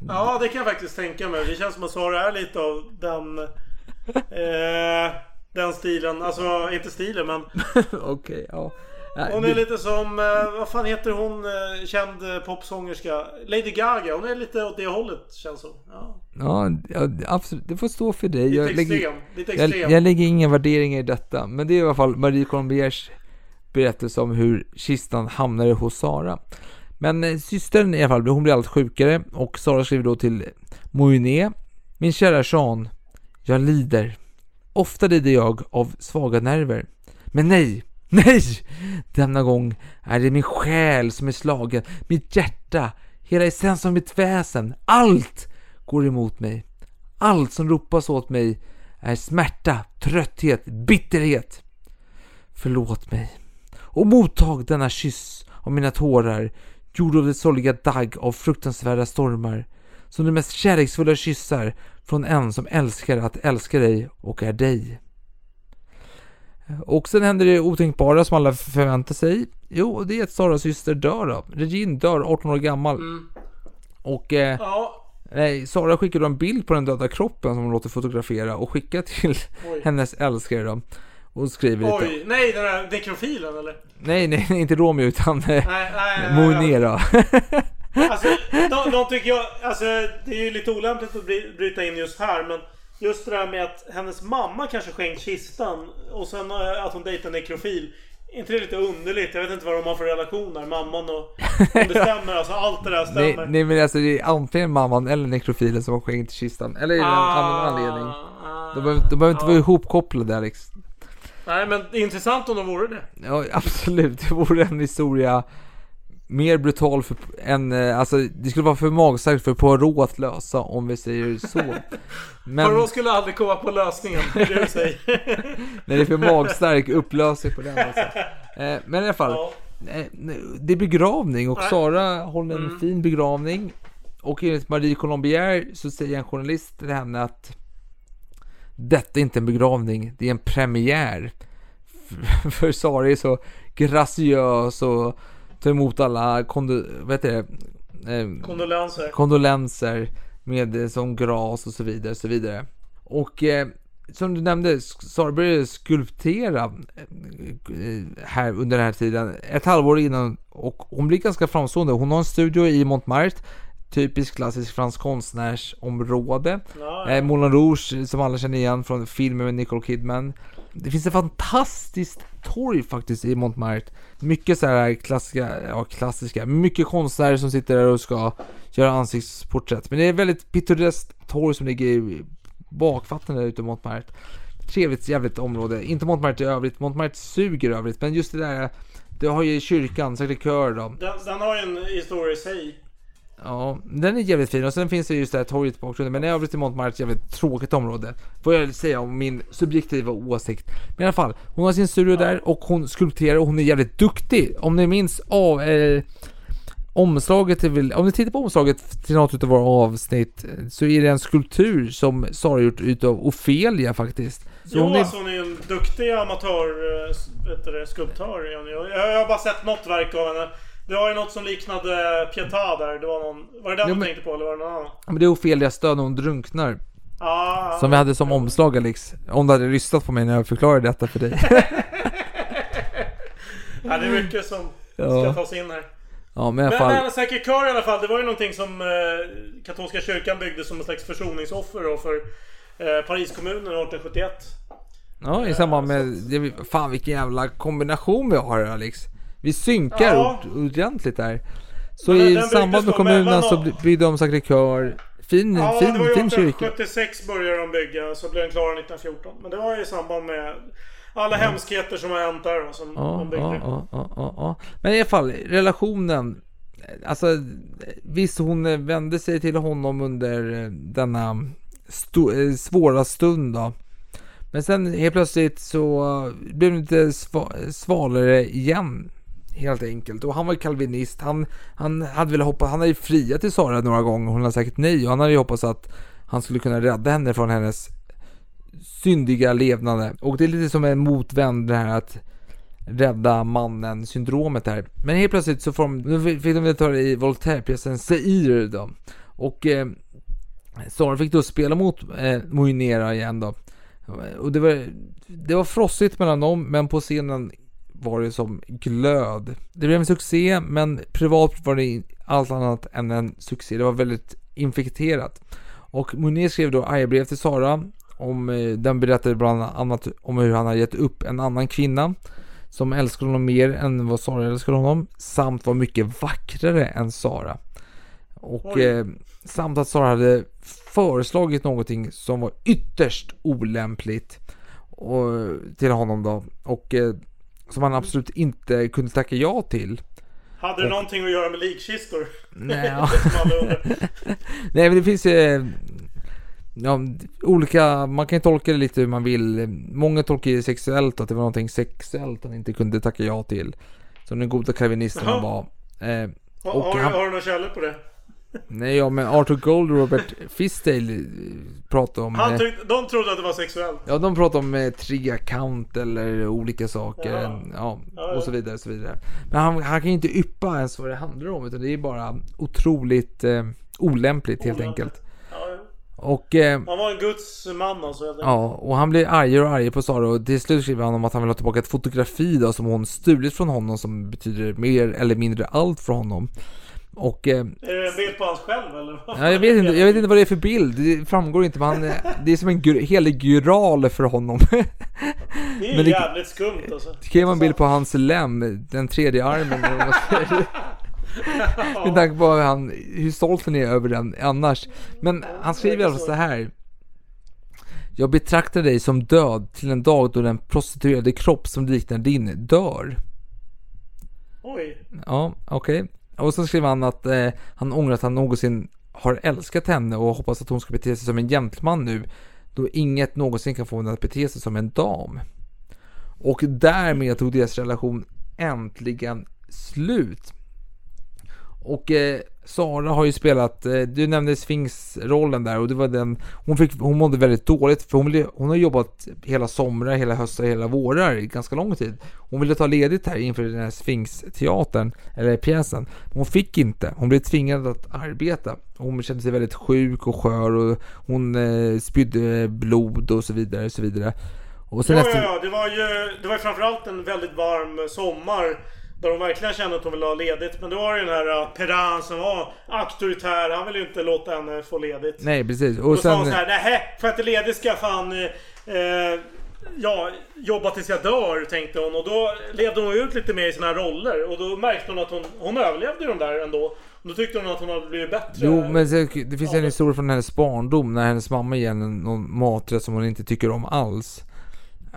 Ja, det kan jag faktiskt tänka mig. Det känns som att Sara är lite av den... Eh, den stilen. Alltså, inte stilen men... (laughs) Okej, ja. Hon är lite som, eh, vad fan heter hon, eh, känd eh, popsångerska? Lady Gaga. Hon är lite åt det hållet känns som. Ja. Ja, absolut. Det får stå för dig. Lite Jag lägger, extrem, lite jag, extrem. jag lägger inga värderingar i detta. Men det är i alla fall Marie Colombiers berättelse om hur kistan hamnade hos Sara. Men systern i alla fall, hon blir allt sjukare och Sara skriver då till Moiné. Min kära Jean, jag lider. Ofta lider jag av svaga nerver. Men nej, (laughs) nej! Denna gång är det min själ som är slagen, mitt hjärta, hela essensen av mitt väsen, allt går emot mig. Allt som ropas åt mig är smärta, trötthet, bitterhet. Förlåt mig och mottag denna kyss av mina tårar, gjord av det sorgliga dagg av fruktansvärda stormar, som de mest kärleksfulla kyssar från en som älskar att älska dig och är dig. Och sen händer det otänkbara som alla förväntar sig. Jo, det är att Saras syster dör då. Regine dör 18 år gammal. Och eh, Ja, nej, Sara skickar då en bild på den döda kroppen som hon låter fotografera och skickar till Oj. hennes älskare då. Och skriver lite. oj. Nej, den där nekrofilen eller? Nej, nej, inte Romeo utan eh, Nej, nej, nej, Moiné då. Alltså, de, de tycker jag, alltså det är ju lite olämpligt att bry- bryta in just här men Just det där med att hennes mamma kanske skänkt kistan och sen eh, att hon dejtar en nekrofil. Är inte det lite underligt? Jag vet inte vad de har för relation där, mamman och... Om det (laughs) stämmer, alltså allt det där nej, stämmer. nej, men alltså det är antingen mamman eller nekrofilen som har skänkt kistan. Eller är det en Ah, annan anledning. De behöver, de behöver inte vara ihopkopplade Alex. Nej men intressant om de vore det. Ja, (laughs) absolut. Det vore en historia mer brutal för, än, eh, alltså det skulle vara för magstarkt för Poirot att lösa om vi säger så. (laughs) Men Poirot skulle aldrig komma på lösningen, det du säger. (laughs) när det är för magstark upplösning på den alltså. eh, Men i alla fall. eh, Det är begravning och Nej. Sara håller en Mm. fin begravning. Och enligt Marie Colombier så säger en journalist till henne att detta är inte en begravning, det är en premiär. För, (laughs) för Sara är så graciös och tar emot alla kondo, vad heter det? Eh, Kondolenser. kondolenser med eh, som gras och så vidare, så vidare. Och eh, som du nämnde, Sara började skulptera eh, här under den här tiden, ett halvår innan, och hon blir ganska framstående. Hon har en studio i Montmartre, typiskt klassisk fransk konstnärsområde. Ja, Eh, Moulin Rouge som alla känner igen från filmen med Nicole Kidman. Det finns ett fantastiskt torg faktiskt i Montmartre. Mycket så här klassiska, ja klassiska, mycket konstnärer som sitter där och ska göra ansiktsporträtt. Men det är ett väldigt pittoreskt torg som ligger i bakfatten där ute i Montmartre. Trevligt jävligt område. Inte Montmartre i övrigt, Montmartre suger i övrigt. Men just det där, det har ju kyrkan, Sacré-Cœur då. Den, den har ju en historia i sig. Ja, den är jävligt fin och sen finns det just det här torget på bakgrunden men i övrigt är Montmartre ett jävligt tråkigt område. Får jag säga om min subjektiva åsikt. Men i alla fall, hon har sin studio där och hon skulpterar och hon är jävligt duktig. Om ni minns av eh, omslaget väl, om ni tittar på omslaget till något utav våra avsnitt så är det en skulptur som Sara gjort utav Ofelia faktiskt. Så Jo, hon är, alltså hon är en duktig amatör, eh, vet du skulptör. Jag, jag har bara sett något verk av henne. Det var ju något som liknade Pietà där. Det var någon... Var det den du men- tänkte på eller var det någon annan? men det är Ofelias död när hon drunknar. Ah, Som vi hade som omslag Alex. Om du hade lyssnat på mig när jag förklarade detta för dig. (laughs) Ja, det är mycket som Ja. ska tas in här. ja men Men, fall. men säkert kör i alla fall. Det var ju någonting som eh, katolska kyrkan byggde som en slags försoningsoffer då för eh, Pariskommunen 1871. Ja, i samband med... Det, fan vilken jävla kombination vi har Alex. Vi synkar Ja. ord- ordentligt där. Så i samband med kommunen så by- byggde de Sacré-Cœur. Fin, Ja, fin, det var ju fin kyrka. 1876 började de bygga, så blev den klar 1914. Men det var ju i samband med alla hemskheter som har hänt där då, som Ja, de byggde. ja, ja, ja, ja, ja. Men i alla fall, relationen. Alltså, visst hon vände sig till honom under denna sto- eh, svåra stund då. Men sen helt plötsligt så blev det lite sva- svalare igen. Helt enkelt. Och han var kalvinist. Han, han hade väl hoppa, han hade ju friat till Sara några gånger. Hon hade sagt nej och han hade ju hoppats att han skulle kunna rädda henne från hennes syndiga levnade. Och det är lite som en motvänd det här att rädda mannen syndromet här. Men helt plötsligt så får de, nu fick de ta det i Voltaire-pjäsen Seir då. Och eh, Sara fick då spela mot eh, Moinera igen då. Och det var, det var frossigt mellan dem, men på scenen var det som glöd. Det blev en succé, men privat var det allt annat än en succé. Det var väldigt infekterat. Och Monet skrev då arga till Sara. Om, eh, den berättade bland annat om hur han hade gett upp en annan kvinna som älskade honom mer än vad Sara älskade honom, samt var mycket vackrare än Sara. Och eh, samt att Sara hade föreslagit någonting som var ytterst olämpligt och, till honom då. Och eh, som han absolut inte kunde tacka ja till. Hade det någonting att göra med likkistor? Nej, (laughs) (laughs) nej men det finns eh, ja, olika, man kan ju tolka det lite hur man vill. Många tolkar det sexuellt, att det var någonting sexuellt han inte kunde tacka ja till. Som den goda kalvinisten han var. Eh, och har, han, har du någon kärlek på det? Nej, ja men Arthur Gold och Robert Fisdale eh, pratade om... Han tyckte, de trodde att det var sexuellt? Ja, de pratade om eh, trekant eller olika saker. Ja. Ja, ja, och så vidare, så vidare. Men han, han kan ju inte yppa ens vad det handlar om, utan det är bara otroligt eh, olämpligt helt enkelt. Och, eh, han var en Guds man alltså. Ja, och han blir argare och argare på Sara och till slut skriver han om att han vill ha tillbaka ett fotografi då som hon stulit från honom som betyder mer eller mindre allt för honom. Och, eh, är det en bild på hans själv eller? Ja, jag, vet inte, jag vet inte vad det är för bild, det framgår inte men han, det är som en helig graal för honom. (laughs) Det är men det, jävligt skumt alltså. Det kan ju vara en bild på hans lem, den tredje armen eller vad man säger. (laughs) Med tanke på hur, han, hur stolt han är över den annars. Men han skriver alltså så här. Jag betraktar dig som död till en dag då den prostituerade kropp som liknar din dör. Oj. Ja, okej. Okay. Och så skriver han att eh, han ångrar att han någonsin har älskat henne och hoppas att hon ska bete sig som en gentleman nu. Då inget någonsin kan få henne att bete sig som en dam. Och därmed tog deras relation äntligen slut. Och eh, Sara har ju spelat, eh, du nämnde Sphinx-rollen där och det var den, hon, fick, hon mådde väldigt dåligt för hon, hon har jobbat hela somrar, hela höstar, hela vårar i ganska lång tid. Hon ville ta ledigt här inför den här Sphinx-teatern, eller pjäsen. Hon fick inte, hon blev tvingad att arbeta. Hon kände sig väldigt sjuk och skör och hon eh, spydde blod och så vidare, och så vidare. Och sen ja, efter... ja, ja, det var ju, det var ju framförallt en väldigt varm sommar där hon verkligen kände att hon ville ha ledigt. Men då var det den här uh, Perrin som var auktoritär. Han ville ju inte låta henne få ledigt. Nej precis. Och, då sen... sa hon såhär, nej för att jag är ledig ska jag fan... Eh, ja, jobba tills jag dör tänkte hon. Och då levde hon ut lite mer i sina roller. Och då märkte hon att hon, hon överlevde de där ändå. Och då tyckte hon att hon hade blivit bättre. Jo men det finns en historia från hennes barndom när hennes mamma ger henne någon maträtt som hon inte tycker om alls.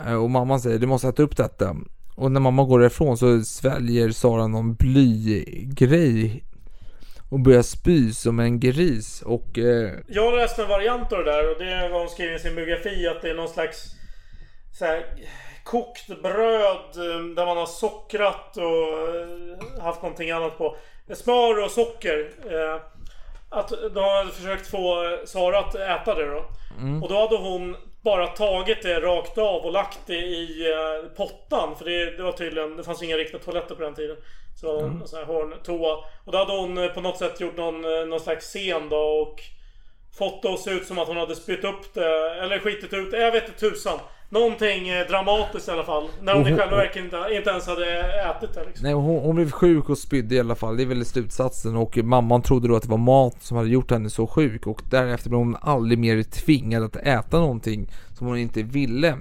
Eh, och mamman säger du måste äta upp detta. Och när mamma går därifrån så sväljer Sara någon blygrej och börjar spy som en gris och... Eh... Jag läste en variant av det där och det är vad hon skriver i sin biografi att det är någon slags så här, kokt bröd eh, där man har sockrat och eh, haft någonting annat på. Smör och socker. Eh, att de hade försökt få Sara att äta det då. Mm. Och då hade hon bara tagit det rakt av och lagt det i uh, pottan. För det, det, var tydligen, det fanns inga riktiga toaletter på den tiden. Så mm. sån här hörntoa. Och då hade hon uh, på något sätt gjort någon, uh, någon slags scen då och fått det att se ut som att hon hade spytt upp det. Eller skitit ut det. Jag vet inte tusan. Någonting eh, dramatiskt i alla fall. När hon, i själva verket inte, inte ens hade ätit det liksom. Nej, hon, hon blev sjuk och spydde i alla fall. Det är väl slutsatsen. Och mamman trodde då att det var mat som hade gjort henne så sjuk. Och därefter blev hon aldrig mer tvingad att äta någonting som hon inte ville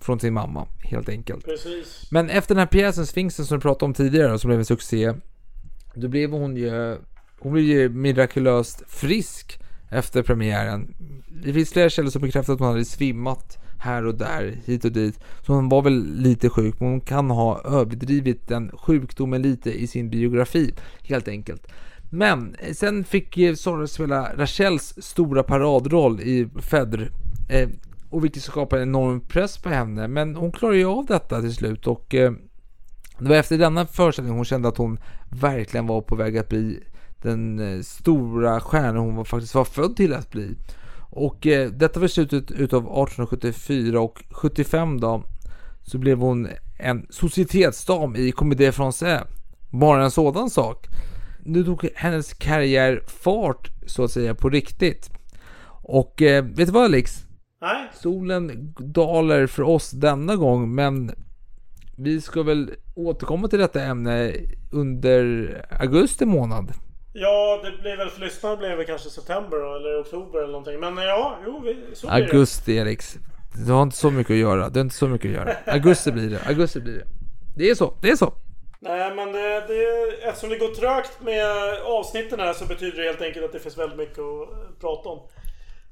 från sin mamma, helt enkelt. Precis. Men efter den här pjäsen, Sfinxen som du pratade om tidigare, som blev en succé. Då blev hon ju, hon blev ju mirakulöst frisk efter premiären. Det finns flera källor som bekräftar att hon hade svimmat här och där, hit och dit. Så hon var väl lite sjuk, men hon kan ha överdrivit den sjukdomen lite i sin biografi, helt enkelt. Men eh, sen fick Sara spela Rachels stora paradroll i Fedr. Eh, och vilket skapade en enorm press på henne. Men hon klarade ju av detta till slut och eh, Det var efter denna föreställning hon kände att hon verkligen var på väg att bli den eh, stora stjärna hon var, faktiskt var född till att bli. Och eh, detta var slutet utav 1874 och 75 då så blev hon en societetsdam i Comédie Française. Bara en sådan sak. Nu tog hennes karriär fart så att säga på riktigt. Och eh, vet du vad Alex? Nej. Solen dalar för oss denna gång men vi ska väl återkomma till detta ämne under augusti månad. Ja, det blir väl för lyssnarna blir väl kanske september då, eller oktober eller någonting. Men ja, jo, vi, så blir det. Augusti Alex. Du har inte så mycket att göra. Du har inte så mycket att göra. Augusti blir det. Augusti blir det. Det är så. Det är så. Nej, men det, det, eftersom det går trögt med avsnitten här så betyder det helt enkelt att det finns väldigt mycket att prata om.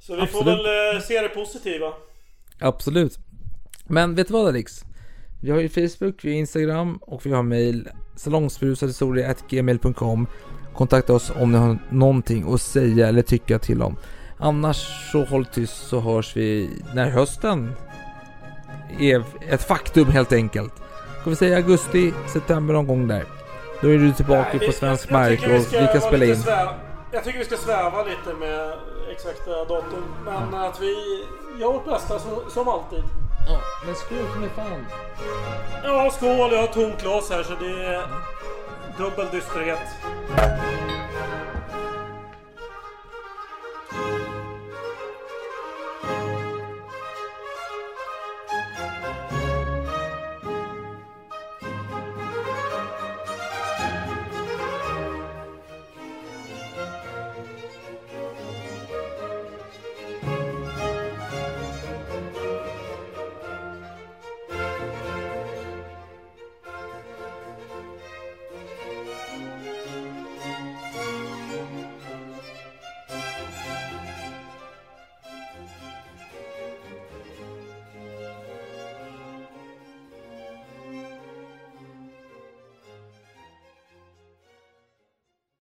Så vi får Absolut. väl eh, se det positiva. Absolut. Men vet du vad Alex? Vi har ju Facebook, vi har Instagram och vi har mail salongsberusadhistoria.gmail.com Kontakta oss om ni har någonting att säga eller tycka till om. Annars så håll tyst så hörs vi när hösten är ett faktum helt enkelt. Ska vi säga augusti, september någon gång där. Då är du tillbaka Nej, vi- på svensk jag- jag mark tycker vi och ska vi kan spela in. sväv- Jag tycker vi ska sväva lite med exakta datum. Men att vi gör vårt bästa som, som alltid. Ja, men skål för mig fan. Ja, skål! Jag har tomt glas här så det är dubbel dysterhet.